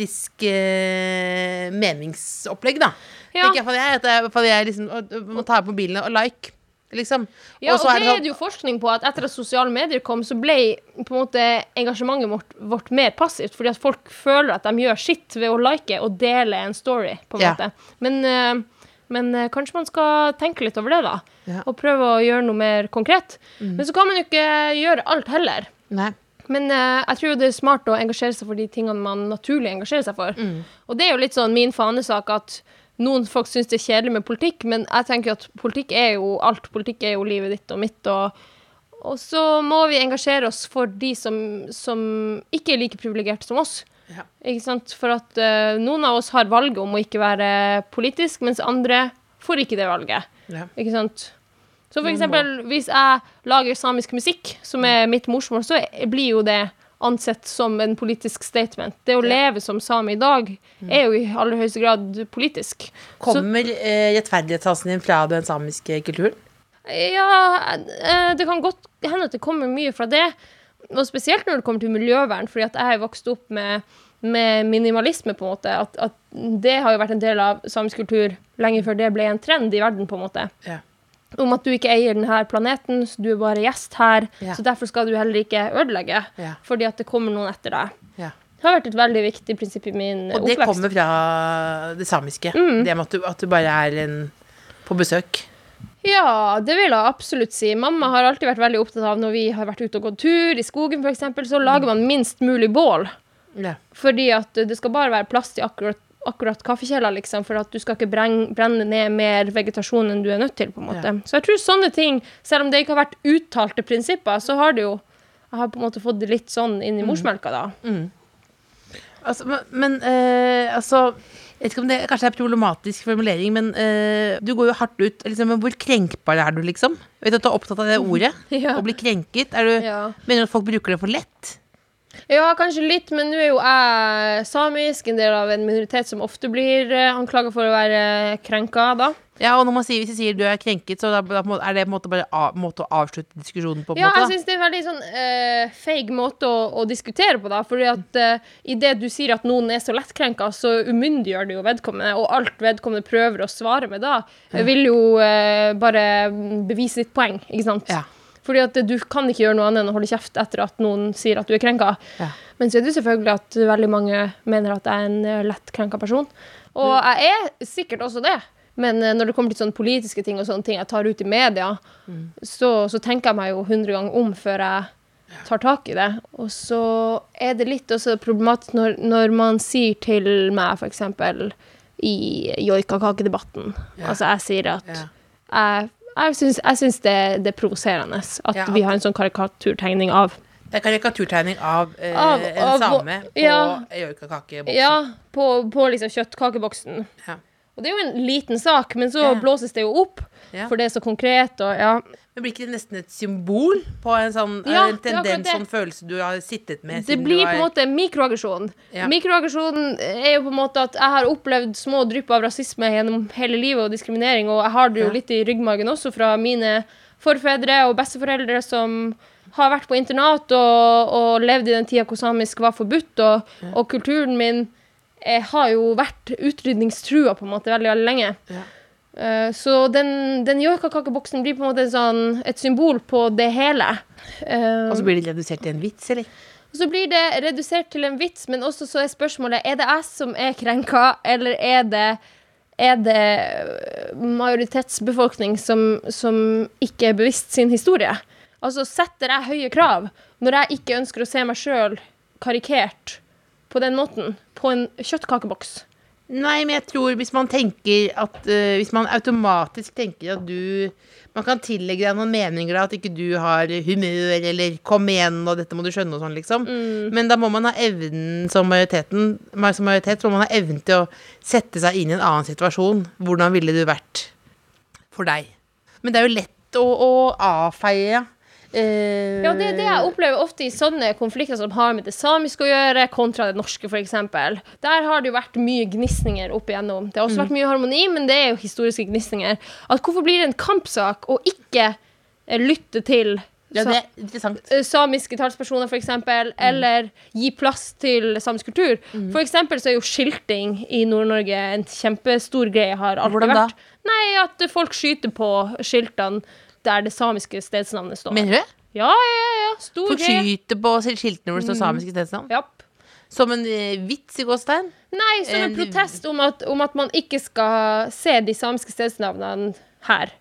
teoretisk eh, meningsopplegg, da. Ja. Tenker jeg, for jeg, at jeg, for jeg liksom må ta på bilene og like, liksom. Ja, og, så det sånn- er det jo forskning på, at etter at sosiale medier kom, så ble på en måte engasjementet vårt, vårt mer passivt, fordi at folk føler at de gjør sitt ved å like og dele en story, på en Ja. måte. Men, eh, Men eh, kanskje man skal tenke litt over det, da. Ja. Og prøve å gjøre noe mer konkret. Men så kan man jo ikke gjøre alt heller. Nei. Men uh, jeg tror det er smart å engasjere seg for de tingene man naturlig engasjerer seg for. Og det er jo litt sånn min fanesak at noen folk syns det er kjedelig med politikk, men jeg tenker at politikk er jo alt. Politikk er jo livet ditt og mitt. og og så må vi engasjere oss for de som, som ikke er like privilegerte som oss. Ja. Ikke sant? For at uh, noen av oss har valget om å ikke være politisk, mens andre får ikke det valget. Ja. Ikke sant? Så for eksempel, hvis jeg lager samisk musikk, som er mitt morsmål, så blir jo det ansett som en politisk statement. Det å leve som same i dag er jo i aller høyeste grad politisk. Kommer eh, rettferdighetssansen din fra den samiske kulturen? ja, eh, det kan godt hende at det kommer mye fra det. Og spesielt når det kommer til miljøvern, fordi at jeg har vokst opp med, med minimalisme, på en måte. At, at det har jo vært en del av samisk kultur lenge før det ble en trend i verden, på en måte. Ja. Om at du ikke eier denne planeten, så du er bare gjest her. Yeah. Så derfor skal du heller ikke ødelegge, yeah. fordi at det kommer noen etter deg. Yeah. Det har vært et veldig viktig prinsipp i min oppvekst. Og det oppvekst. kommer fra det samiske. Mm. Det med at du, at du bare er en, på besøk. Ja, det vil jeg absolutt si. Mamma har alltid vært veldig opptatt av når vi har vært ute og gått tur i skogen f.eks., så lager man minst mulig bål. Ja. Fordi at det skal bare være plass til akkurat, akkurat kaffekjeler, liksom, for at du skal ikke brenne, brenne ned mer vegetasjon enn du er nødt til, på en måte. Så jeg tror sånne ting, selv om det ikke har vært uttalte prinsipper, så har det jo Jeg har på en måte fått det litt sånn inn i morsmelka, da. Altså, men men eh, altså jeg vet ikke om det kanskje er problematisk formulering, men eh, du går jo hardt ut. Liksom, men hvor krenkbar er du, liksom? Jeg vet at du er opptatt av det ordet. Ja. Å bli krenket. Er du, Ja. Mener du at folk bruker det for lett? Ja, kanskje litt, men nå er jo jeg samisk, en del av en minoritet som ofte blir uh, anklaga for å være krenka, da. Ja, og sier, hvis de sier du er krenket, så er det på en måte bare av, måte å avslutte diskusjonen på? på Ja, måte, jeg syns det er en veldig sånn uh, feig måte å, å diskutere på, da. Fordi at uh, idet du sier at noen er så lettkrenka, så umyndiggjør det jo vedkommende. Og alt vedkommende prøver å svare med da, eh, vil jo uh, bare bevise ditt poeng, ikke sant. Ja. Fordi at du kan ikke gjøre noe annet enn å holde kjeft etter at noen sier at du er krenka. Ja. Men så er det selvfølgelig at veldig mange mener at jeg er en lett krenka person. Og jeg er sikkert også det. Men eh, når det kommer til sånne politiske ting og sånne ting jeg tar ut i media, så, så tenker jeg meg jo hundre ganger om før jeg tar tak i det. Og så er det litt også problematisk når, når man sier til meg, for eksempel i joikakakedebatten Altså, jeg sier at yeah. jeg, jeg syns, det, det er provoserende at Ja, vi har en sånn karikaturtegning av Det er karikaturtegning av, eh, Av- en av- same på ja. joikakakeboksen. Ja, på, på liksom kjøttkakeboksen. Ja. Og det er jo en liten sak, men så Ja. blåses det jo opp, for det er så konkret, og ja. Men blir ikke det nesten et symbol på en sånn Ja, en tendens, sånn følelse du har sittet med Det blir på en måte mikroaggresjon. Ja. Mikroaggresjon er jo på en måte at jeg har opplevd små drypp av rasisme gjennom hele livet og diskriminering, og jeg har det jo litt i ryggmargen også fra mine forfedre og besteforeldre som har vært på internat og, og levd i den tida hvor samisk var forbudt, og, og kulturen min har jo vært utrydningstrua på en måte veldig, veldig lenge. Ja. Eh, så den, den joikakakeboksen blir på en måte sånn, et symbol på det hele. Uh, Og så blir det redusert til en vits, eller? og så blir det redusert til en vits, men også så er spørsmålet Er det jeg som er krenka, eller er det, er det majoritetsbefolkning som, som ikke er bevisst sin historie? Altså setter jeg høye krav når jeg ikke ønsker å se meg sjøl karikert på den måten på en kjøttkakeboks? Nei, men jeg tror hvis man tenker at uh, Hvis man automatisk tenker at du Man kan tillegge deg noen meninger da, at ikke du har humør, eller 'kom igjen', og 'dette må du skjønne', og sånn, liksom. Men da må man ha evnen som majoriteten Som majoritet må man ha evnen til å sette seg inn i en annen situasjon. Hvordan ville du vært for deg? Men det er jo lett å, å avfeie. Eh, Ja, det er det jeg opplever ofte i sånne konflikter som har med det samiske å gjøre, kontra det norske, f.eks. Der har det jo vært mye gnisninger opp igjennom. Det har også vært mye harmoni, men det er jo historiske gnisninger. At hvorfor blir det en kampsak å ikke eh, lytte til Ja, eh, samiske talspersoner, f.eks., eller gi plass til samisk kultur. For eksempel så er jo skilting i Nord-Norge en kjempestor greie, har alltid vært. Nei, at folk skyter på skiltene der det samiske stedsnavnet står. Mener du det? Ja, ja, ja. Stor Folk greie. skyter på skiltene hvor det står samiske stedsnavn? Japp. Som en eh, vits i gåstegn? Nei, som en protest om at, om at man ikke skal se de samiske stedsnavnene her.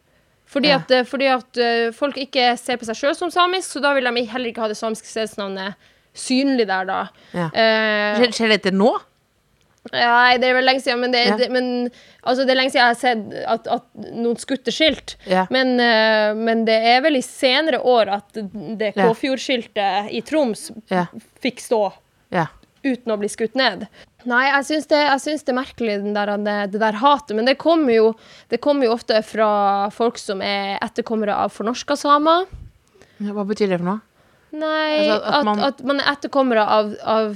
Fordi Ja. at, eh, fordi at eh, folk ikke ser på seg sjøl som samisk, så da vil de heller ikke ha det samiske stedsnavnet synlig der, da. Ja. Eh, skjer dette nå? Nei, det er vel lenge siden, men det, Ja. det, men, altså, det er lenge siden jeg har sett at, at noen skutter skilt. Ja. Men, uh, men det er vel i senere år at det. Kåfjord-skiltet i Troms Ja. fikk stå uten å bli skutt ned. Nei, jeg syns det, det er merkelig, der, det, det der hatet. Men det kommer, jo, det kommer jo ofte fra folk som er etterkommere av fornorska samer. Hva betyr det for noe? Nei, Altså, at at, man- at, man... er etterkommere av, av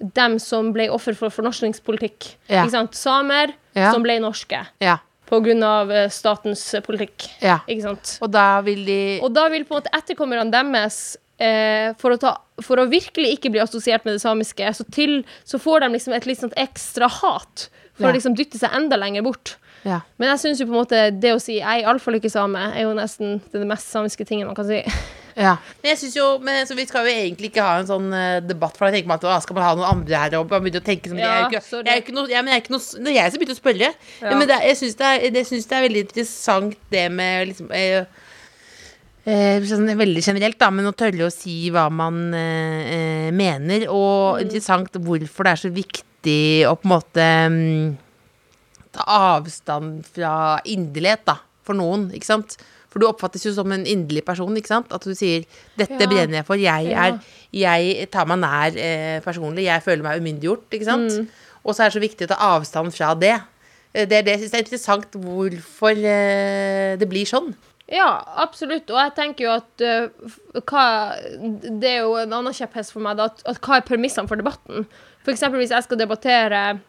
dem som ble offer for fornorskningspolitikk. Ja. Ikke sant? Samer Ja. som ble norske Ja. på grunn av eh, statens eh, politikk. ja. Ikke sant? Og da vil de Og da vil på en måte etterkommerne deres eh, for, å ta, for å virkelig ikke bli assosiert med det samiske, så, til, så får de liksom et litt sånt ekstra hat for å liksom dytte seg enda lenger bort. Ja. Men jeg syns jo på en måte det å si 'jeg er iallfall ikke same', er jo nesten det mest samiske tingen man kan si. Ja. Men jeg synes jo, men, så Vi skal jo egentlig ikke ha en sånn uh, debatt, for da tenker man at å, skal man ha noen andre her og man begynner å tenke som ja, Jeg er ikke, jeg er ikke noe, ja, men jeg er ikke noe, det er jeg som begynte å spørre. Ja. Men det, jeg syns det, er- det, synes det er veldig interessant det med liksom eh, eh, sånn veldig generelt, da, men å tørre å si hva man eh, eh, mener. Og interessant hvorfor det er så viktig å på en måte mm, ta avstand fra inderlighet, da, for noen, ikke sant? For du oppfattes jo som en inderlig person, ikke sant? At du sier 'dette Ja. brenner jeg for', jeg, er, jeg tar meg nær eh, personlig, jeg føler meg umyndiggjort, ikke sant? Mm. Og så er det så viktig å ta avstand fra det. Eh, Det er det jeg syns er interessant, hvorfor eh, det blir sånn. Ja, absolutt. Og jeg tenker jo at uh, hva, Det er jo en annen kjepphest for meg, da, at, at hva er premissene for debatten? Eksempel hvis jeg skal debattere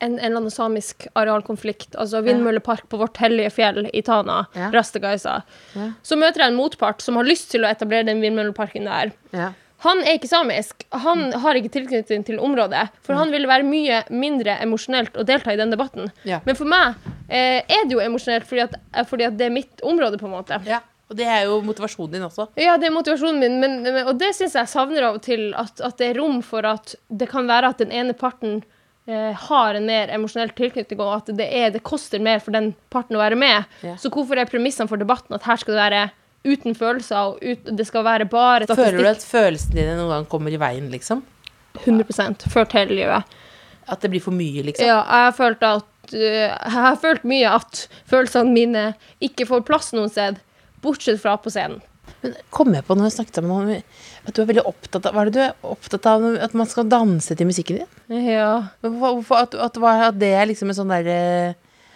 en, en eller annen samisk arealkonflikt, altså vindmøllepark på vårt hellige fjell i Tana, Ja. Rastegaisa, Ja. så møter jeg en motpart som har lyst til å etablere den vindmølleparken der. Ja. Han er ikke samisk. Han har ikke tilknytning til området. For han vil være mye mindre emosjonelt å delta i den debatten. Ja. Men for meg eh, er det jo emosjonelt fordi at, eh, fordi at det er mitt område, på en måte. ja. Og det er jo motivasjonen din også. Ja, det er motivasjonen min, men, men, og det syns jeg savner av og til. At, at det er rom for at det kan være at den ene parten har en mer emosjonell tilknytning, og at det, er, det koster mer for den parten å være med. Yeah. Så hvorfor er premissene for debatten at her skal det være uten følelser, og ut, det skal være bare statistikk? Føler du at følelsene dine noen gang kommer i veien, liksom? 100 ført hele livet. At det blir for mye, liksom? Ja, jeg har følt at eh, Jeg har følt mye at følelsene mine ikke får plass noen sted, bortsett fra på scenen. Men kom jeg på når vi snakket om at du er veldig opptatt av Hva er det du er opptatt av at man skal danse til musikken din? Ja. Hvorfor, at, at, at det er liksom en sånn derre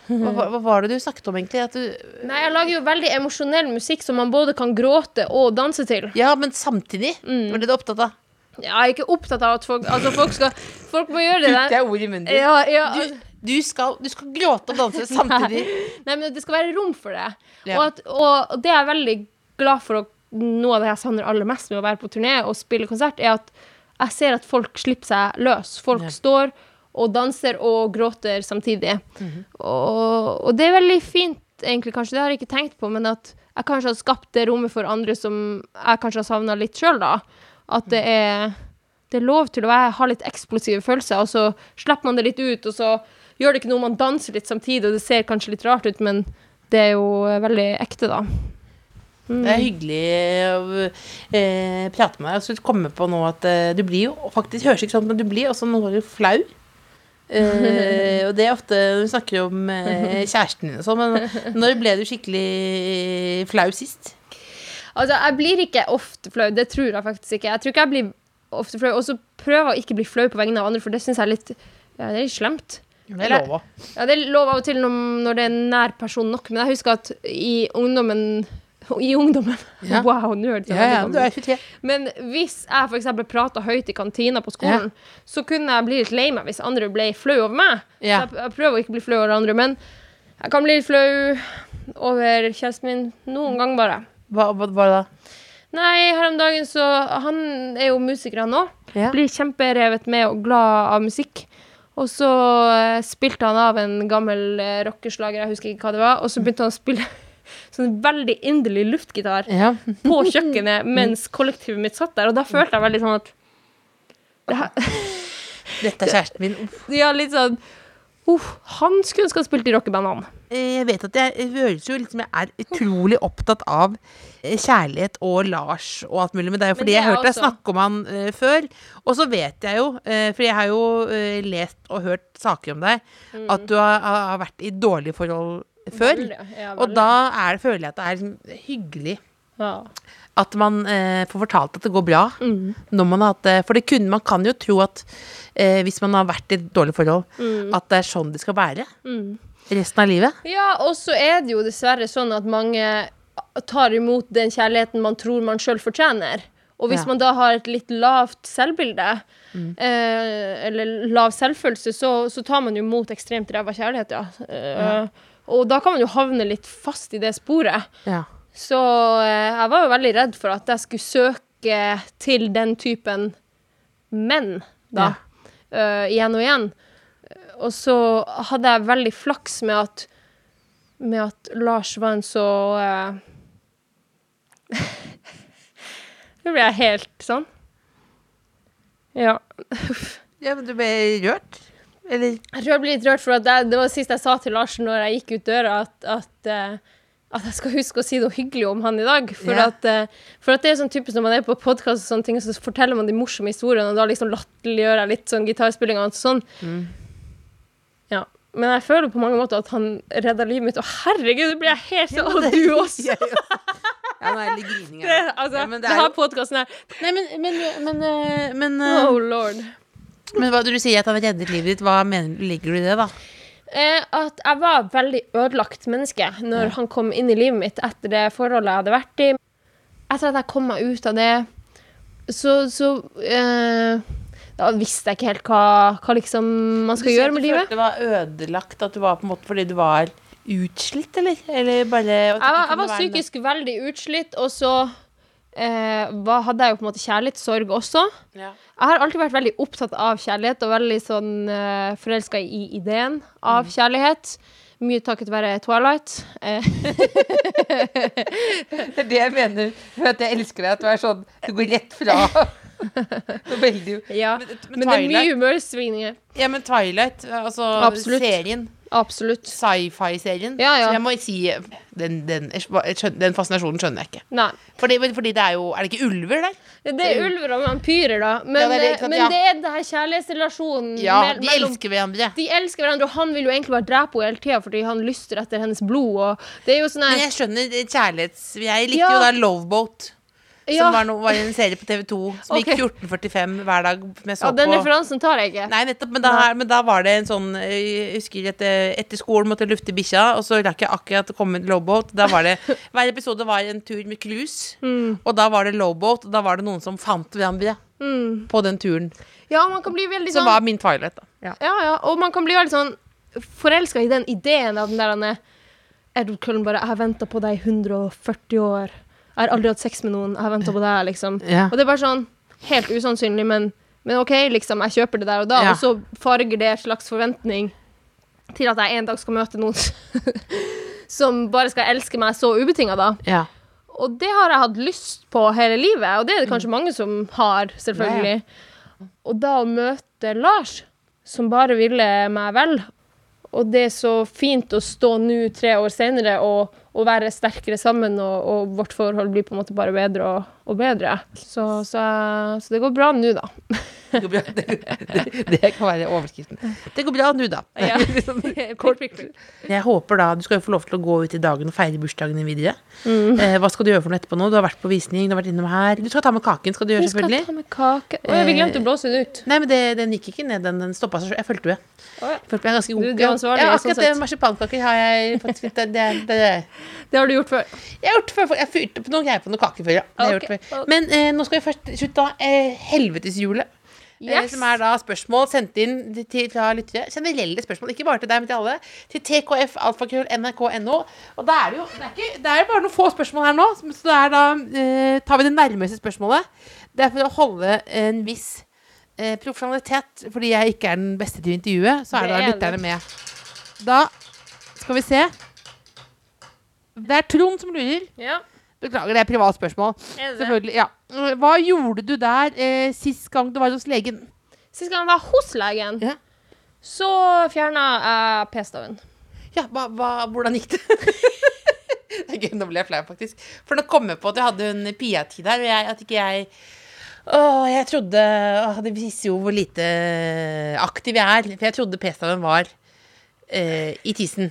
hva, hva, hva var det du snakket om, egentlig? Du, Nei, jeg lager jo veldig emosjonell musikk som man både kan gråte og danse til. ja, men samtidig? Var det du er opptatt av? Jeg er ikke opptatt av at folk Altså, folk skal Folk må gjøre det Det er ord i munnen din. Ja, ja, Du, altså, du, skal, du skal gråte og danse samtidig. nei, men det skal være rom for det. Ja. Og, at, og det er jeg veldig glad for. å- Noe av det jeg savner aller mest med å være på turné og spille konsert, er at jeg ser at folk slipper seg løs. Folk Ja. står og danser og gråter samtidig. Mhm. og, og det er veldig fint, egentlig, kanskje. Det har jeg ikke tenkt på, men at jeg kanskje har skapt det rommet for andre som jeg kanskje har savna litt sjøl, da. At det er det er lov til å være, ha litt eksplosive følelser, og så slipper man det litt ut, og så gjør det ikke noe om man danser litt samtidig, og det ser kanskje litt rart ut, men det er jo eh, veldig ekte, da. Det er hyggelig å eh, prate med deg. Og så komme på nå at eh, du blir jo faktisk Høres ikke sånn men du blir også noe flau. Eh, og det er ofte når vi snakker om eh, kjæresten din og sånn, men når ble du skikkelig flau sist? Altså, jeg blir ikke ofte flau, det tror jeg faktisk ikke. Jeg tror ikke jeg blir ofte flau, og så prøver jeg å ikke bli flau på vegne av andre, for det syns jeg er litt ja, det er litt slemt. Det er lov av. Ja, det er lov av og til når, når det er nær person nok, men jeg husker at i ungdommen i ungdommen. Ja. Wow, nerd. Ja, ja, du er 23. Men hvis jeg eksempel prata høyt i kantina på skolen, så kunne jeg bli litt lei meg hvis andre ble flau over meg. Så jeg, prøver å ikke bli flau over andre, men jeg kan bli litt flau over kjæresten min noen gang bare. Hva hva det da? Nei, her om dagen så Han er jo musiker, han òg. Blir kjemperevet med og glad av musikk. Og så eh, spilte han av en gammel uh, rockeslager, jeg husker ikke hva det var, og så begynte han å spille sånn veldig inderlig luftgitar Ja. på kjøkkenet mens kollektivet mitt satt der, og da følte jeg veldig sånn at det her, Dette er kjæresten min. Ja, litt sånn Uff, han skulle ønske han spilte i rockeband, han. Eh, Jeg vet at jeg høres jo liksom jeg er utrolig opptatt av eh, kjærlighet og Lars og alt mulig. Men det er jo fordi det jeg hørte deg snakke om han uh, før. Og så vet jeg jo, uh, for jeg har jo lest og hørt saker om deg, at du har, har vært i dårlige forhold før. Mm. Ja, Og da er det, føler jeg at det er liksom hyggelig ja. at man eh, får fortalt at det går bra. Mm. Når man har hatt det. For det kunne, man kan jo tro at eh, hvis man har vært i et dårlig forhold, at det er sånn det skal være Mm. resten av livet. Ja, og så er det jo dessverre sånn at mange tar imot den kjærligheten man tror man sjøl fortjener. Og hvis Ja. man da har et litt lavt selvbilde, eh, eller lav selvfølelse, så, så tar man jo imot ekstremt ræva kjærlighet, ja. Eh, Og da kan man jo havne litt fast i det sporet. Ja. Så eh, jeg var jo veldig redd for at jeg skulle søke til den typen menn, da. eh, igjen og igjen. Og så hadde jeg veldig flaks med at med at Lars var en så uh, Nå ble jeg helt sånn. Ja. ja, men du ble rørt? Eller Jeg tror jeg blir litt rørt, for at det, det var sist jeg sa til Lars når jeg gikk ut døra, at, at, eh, at jeg skal huske å si noe hyggelig om han i dag. For, Ja. at, eh, for at det er sånn typisk når man er på podkast og sånne ting, så forteller man de morsomme historiene, og da liksom latterliggjør jeg litt sånn gitarspilling og sånn. Ja. Men jeg føler på mange måter at han redda livet mitt. Å, herregud, det blir jeg helt sånn. Og du også. Ja, nå er det litt grining Det, her. altså, Ja, men det det er her jo- podkasten her Nei, men, men, men, eh, men, eh, Oh lord. Men hva du sier at han reddet livet ditt, hva mener du ligger du i det, da? Eh, at jeg var veldig ødelagt menneske når han kom inn i livet mitt etter det forholdet jeg hadde vært i. Etter at jeg kom meg ut av det, så, så eh, Da visste jeg ikke helt hva, hva liksom man skal gjøre med livet. Du følte det var ødelagt, at du var på en måte fordi du var utslitt, eller? Eller bare Jeg var, jeg var psykisk veldig utslitt, og så eh, var, hadde jeg jo på en måte kjærlighetssorg også. Ja. Jeg har alltid vært veldig opptatt av kjærlighet og veldig sånn eh, forelska i ideen av kjærlighet. Mye takket være Twilight. Eh, Det er det jeg mener. For at jeg elsker deg. At du er sånn Du går rett fra. Veldig ja. Men, men, Men det er mye humørsvingninger. Ja, men Twilight, altså Absolutt. serien. Absolutt. Sci-fi-serien. Ja, ja. Så jeg må si den, den, den fascinasjonen skjønner jeg ikke. Nei. Fordi, fordi det er jo Er det ikke ulver der? Det er ulver og vampyrer, da. Men, Ja, det er det, men ja. det er den her kjærlighetsrelasjonen Ja, de mellom elsker hverandre. de elsker hverandre, og han vil jo egentlig bare drepe henne hele tida fordi han lyster etter hennes blod. Og det er jo sånn Men jeg skjønner eh, kjærlighets... Jeg likte jo da Loveboat. Som var, no, var en serie på TV2 som okay. gikk 14.45 hver dag. Med så ja, den referansen tar jeg ikke. Nei, nettopp, men da, men da var det en sånn eh, Jeg husker etter, etter skolen måtte jeg lufte bikkja, og så rakk jeg akkurat å komme med Lowboat. Da var det, hver episode var en tur med cruise, Mm. og da var det Lowboat, og da var det noen som fant hverandre Mm. på den turen. Ja, man kan bli veldig sånn var min Twilight, da. Ja. Ja, ja, og man kan bli veldig sånn forelska i den ideen av den der er, Edward Cullen bare 'Jeg har venta på deg i 140 år. Jeg har aldri hatt sex med noen. Jeg har venta på deg', liksom. Ja. Og det er bare sånn helt usannsynlig, men, men OK, liksom. Jeg kjøper det der og da, Ja. og så farger det en slags forventning til at jeg en dag skal møte noen som bare skal elske meg så ubetinga, da. Ja. Og det har jeg hatt lyst på hele livet, og det er det kanskje Mm. mange som har, selvfølgelig. Og da å møte Lars, som bare ville meg vel, og det er så fint å stå nå tre år senere og, og være sterkere sammen, og, og vårt forhold blir på en måte bare bedre og, og bedre. Så, så, så det går bra nå, da. Det, går bra. Det, det, det kan være overskriften. Det går bra nå, da. Ja. Kort. Jeg håper da, Du skal jo få lov til å gå ut i dagen og feire bursdagen din videre. Mm. Eh, hva skal du gjøre for noe etterpå nå? Du har vært på visning, du har vært innom her. Du skal ta med kaken, skal du gjøre, Vi skal selvfølgelig. ta med kake. Å, jeg glemte å blåse den ut. Nei, men det, den gikk ikke ned, den, den stoppa seg selv. Jeg fulgte med. Oh, ja. Følte meg ganske god. Du- du er ansvarlig, Ja, sånn akkurat det sett. marsipankaker har jeg faktisk Det, det, det, det, Det har du gjort før. Jeg har gjort før, jeg fyrte på noen greier på noen kaker før, ja. Det har jeg Ok. gjort før. Men eh, nå skal vi først slutte av eh, helveteshjulet. Eh, Yes. som er da spørsmål sendt inn til, fra lyttere. Generelle spørsmål, ikke bare til deg, men til alle. Til tkf, alfakrøll, nrk.no. Og da er det jo det er, ikke, det er bare noen få spørsmål her nå. Så det da eh, tar vi det nærmeste spørsmålet. Det er for å holde en viss eh, profesjonalitet, fordi jeg ikke er den beste til intervjuet, så er Det da er lytterne med. Da skal vi se. Det er Trond som lurer. Ja. Beklager, det er privat spørsmål. Er? Selvfølgelig, ja. Hva gjorde du der eh, sist gang du var hos legen? Sist gang jeg var hos legen, Ja. så fjerna jeg p-staven. Ja, hva, hva, hvordan gikk det? det er gøy, nå ble jeg flau, faktisk. For nå kom jeg på at jeg hadde en Pia-tid her, og jeg, at ikke jeg Åh, jeg trodde å, Det viser jo hvor lite aktiv jeg er. For jeg trodde p-staven var eh, i tissen.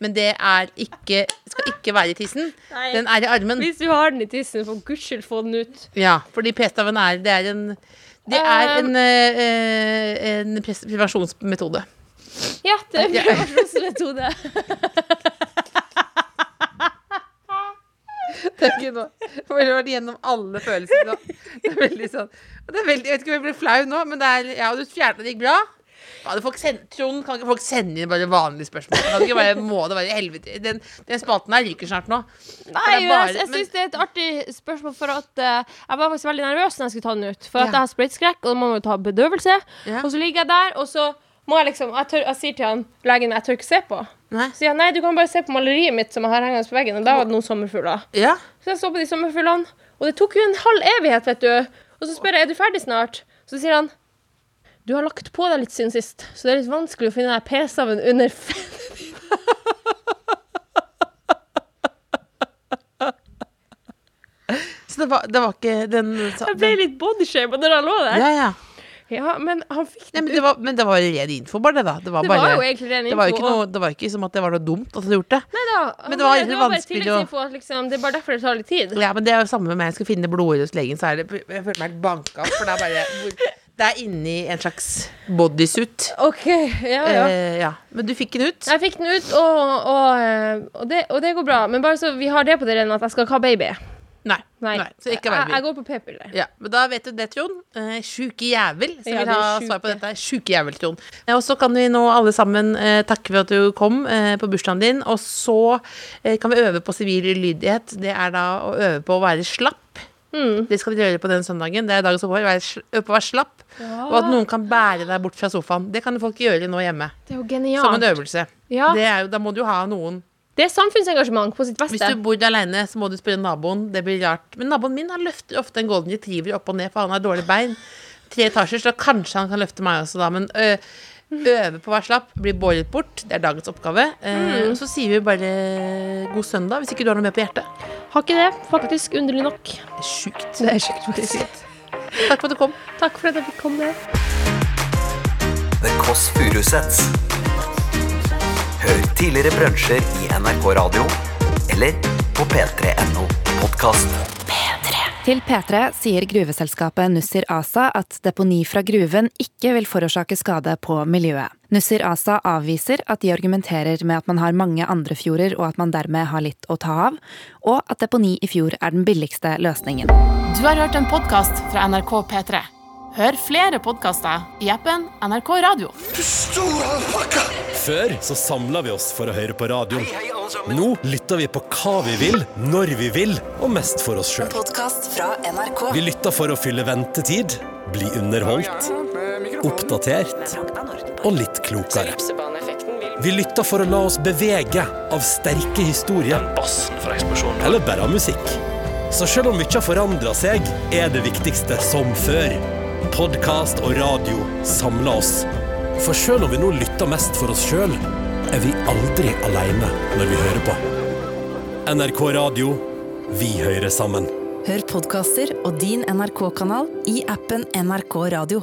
Men det er ikke Skal ikke være i tissen. Nei. Den er i armen. Hvis du har den i tissen, for guds skyld få den ut. Ja, fordi p-staven er Det er en det er en, eh, eh, en prevensjonsmetode. Ja, det er en prevensjonsmetode. Det er ikke noe vært gjennom alle følelser nå. Det er veldig sånn det er veldig, Jeg vet ikke om jeg ble flau nå, men det er Ja, du fjernet det gikk bra? Folk sendt, Trond, kan ikke folk sende inn bare vanlige spørsmål? Kan ikke bare, må det være helvete Den, den spalten her ryker snart nå. Nei, er jeg, bare- jeg syns det er et artig spørsmål, for at uh, jeg var faktisk veldig nervøs når jeg skulle ta den ut. For at Ja. jeg har sprøyteskrekk, og da må man jo ta bedøvelse. Ja. Og så ligger jeg der, og så må jeg liksom Jeg, tør, jeg sier til han legen jeg tør ikke se på. Nei. Så sier han nei, du kan bare se på maleriet mitt som jeg har hengende på veggen, og da var det noen sommerfugler. Ja. Så jeg så på de sommerfuglene, og det tok jo en halv evighet, vet du. Og så spør jeg er du ferdig snart. Så sier han du har lagt på deg litt siden sist, så det er litt vanskelig å finne den p-staven under Så det var, det var ikke den så, Jeg ble litt bodyshamed når han lå der. Ja, ja. Ja, men han fikk Nei, men, det var, men det var ren info, bare det, da. Det var, Det bare, var jo egentlig ren det var jo info, ikke, noe, det var ikke som at det var noe dumt at du hadde gjort det. Nei da. Men det var egentlig bare vanskelig å- tilleggsinfo at liksom, Det er bare derfor det tar litt tid. Ja, men det er jo samme med meg. Jeg skal finne blodåret hos legen, så er det Jeg føler meg helt banka opp, for det er bare Det er inni en slags bodysuit. OK. Ja, ja. Eh, ja. Men du fikk den ut? Jeg fikk den ut, og, og, eh, og, det, og det går bra. Men bare så vi har det på det rene at jeg skal ikke ha baby. Nei. Nei. Nei. Så ikke jeg, jeg går på p-piller. Ja, men da vet du det, Trond. Eh, sjuke jævel. Så Ja, vil ha svar på dette. Sjuke jævel, Trond. Eh, og så kan vi nå alle sammen eh, takke for at du kom eh, på bursdagen din. Og så eh, kan vi øve på sivil lydighet. Det er da å øve på å være slapp. Mm. Det skal dere gjøre på den søndagen. Det er dagen som går. Øve på å være slapp. Og at noen kan bære deg bort fra sofaen. Det kan folk gjøre nå hjemme. Det er jo Som en øvelse. Ja, Det jo, da må du ha noen det er samfunnsengasjement på sitt beste. Hvis du bor aleine, så må du spørre naboen. Det blir rart. Men naboen min han løfter ofte en golden retriever opp og ned, for han har dårlige bein. Tre etasjer, så kanskje han kan løfte meg også, da. Men ø, øve på å være slapp, bli båret bort. Det er dagens oppgave. Eh, Mm. så sier vi bare god søndag, hvis ikke du har noe mer på hjertet. Har ikke det, faktisk. Underlig nok. Det er sjukt. Det er sjukt, faktisk. Takk for at du kom. Takk for at jeg fikk komme. The Kåss Furuseths. Hør tidligere brunsjer i NRK Radio eller på p3.no podkast. Til P3 sier gruveselskapet Nussir ASA at deponi fra gruven ikke vil forårsake skade på miljøet. Nussir ASA avviser at de argumenterer med at man har mange andre fjorder og at man dermed har litt å ta av, og at deponi i fjor er den billigste løsningen. Du har hørt en podkast fra NRK P3. Hør flere podkaster i appen NRK Radio. Før så samla vi oss for å høre på radio. Nå lytter vi på hva vi vil, når vi vil, og mest for oss sjøl. Vi lytter for å fylle ventetid, bli underholdt, oppdatert og litt klokere. Vi lytter for å la oss bevege av sterke historier. Eller bare av musikk. Så selv om mye har forandra seg, er det viktigste som før. Podkast og radio samler oss. For selv om vi nå lytter mest for oss sjøl, er vi aldri aleine når vi hører på. NRK Radio vi hører sammen. Hør podkaster og din NRK-kanal i appen NRK Radio.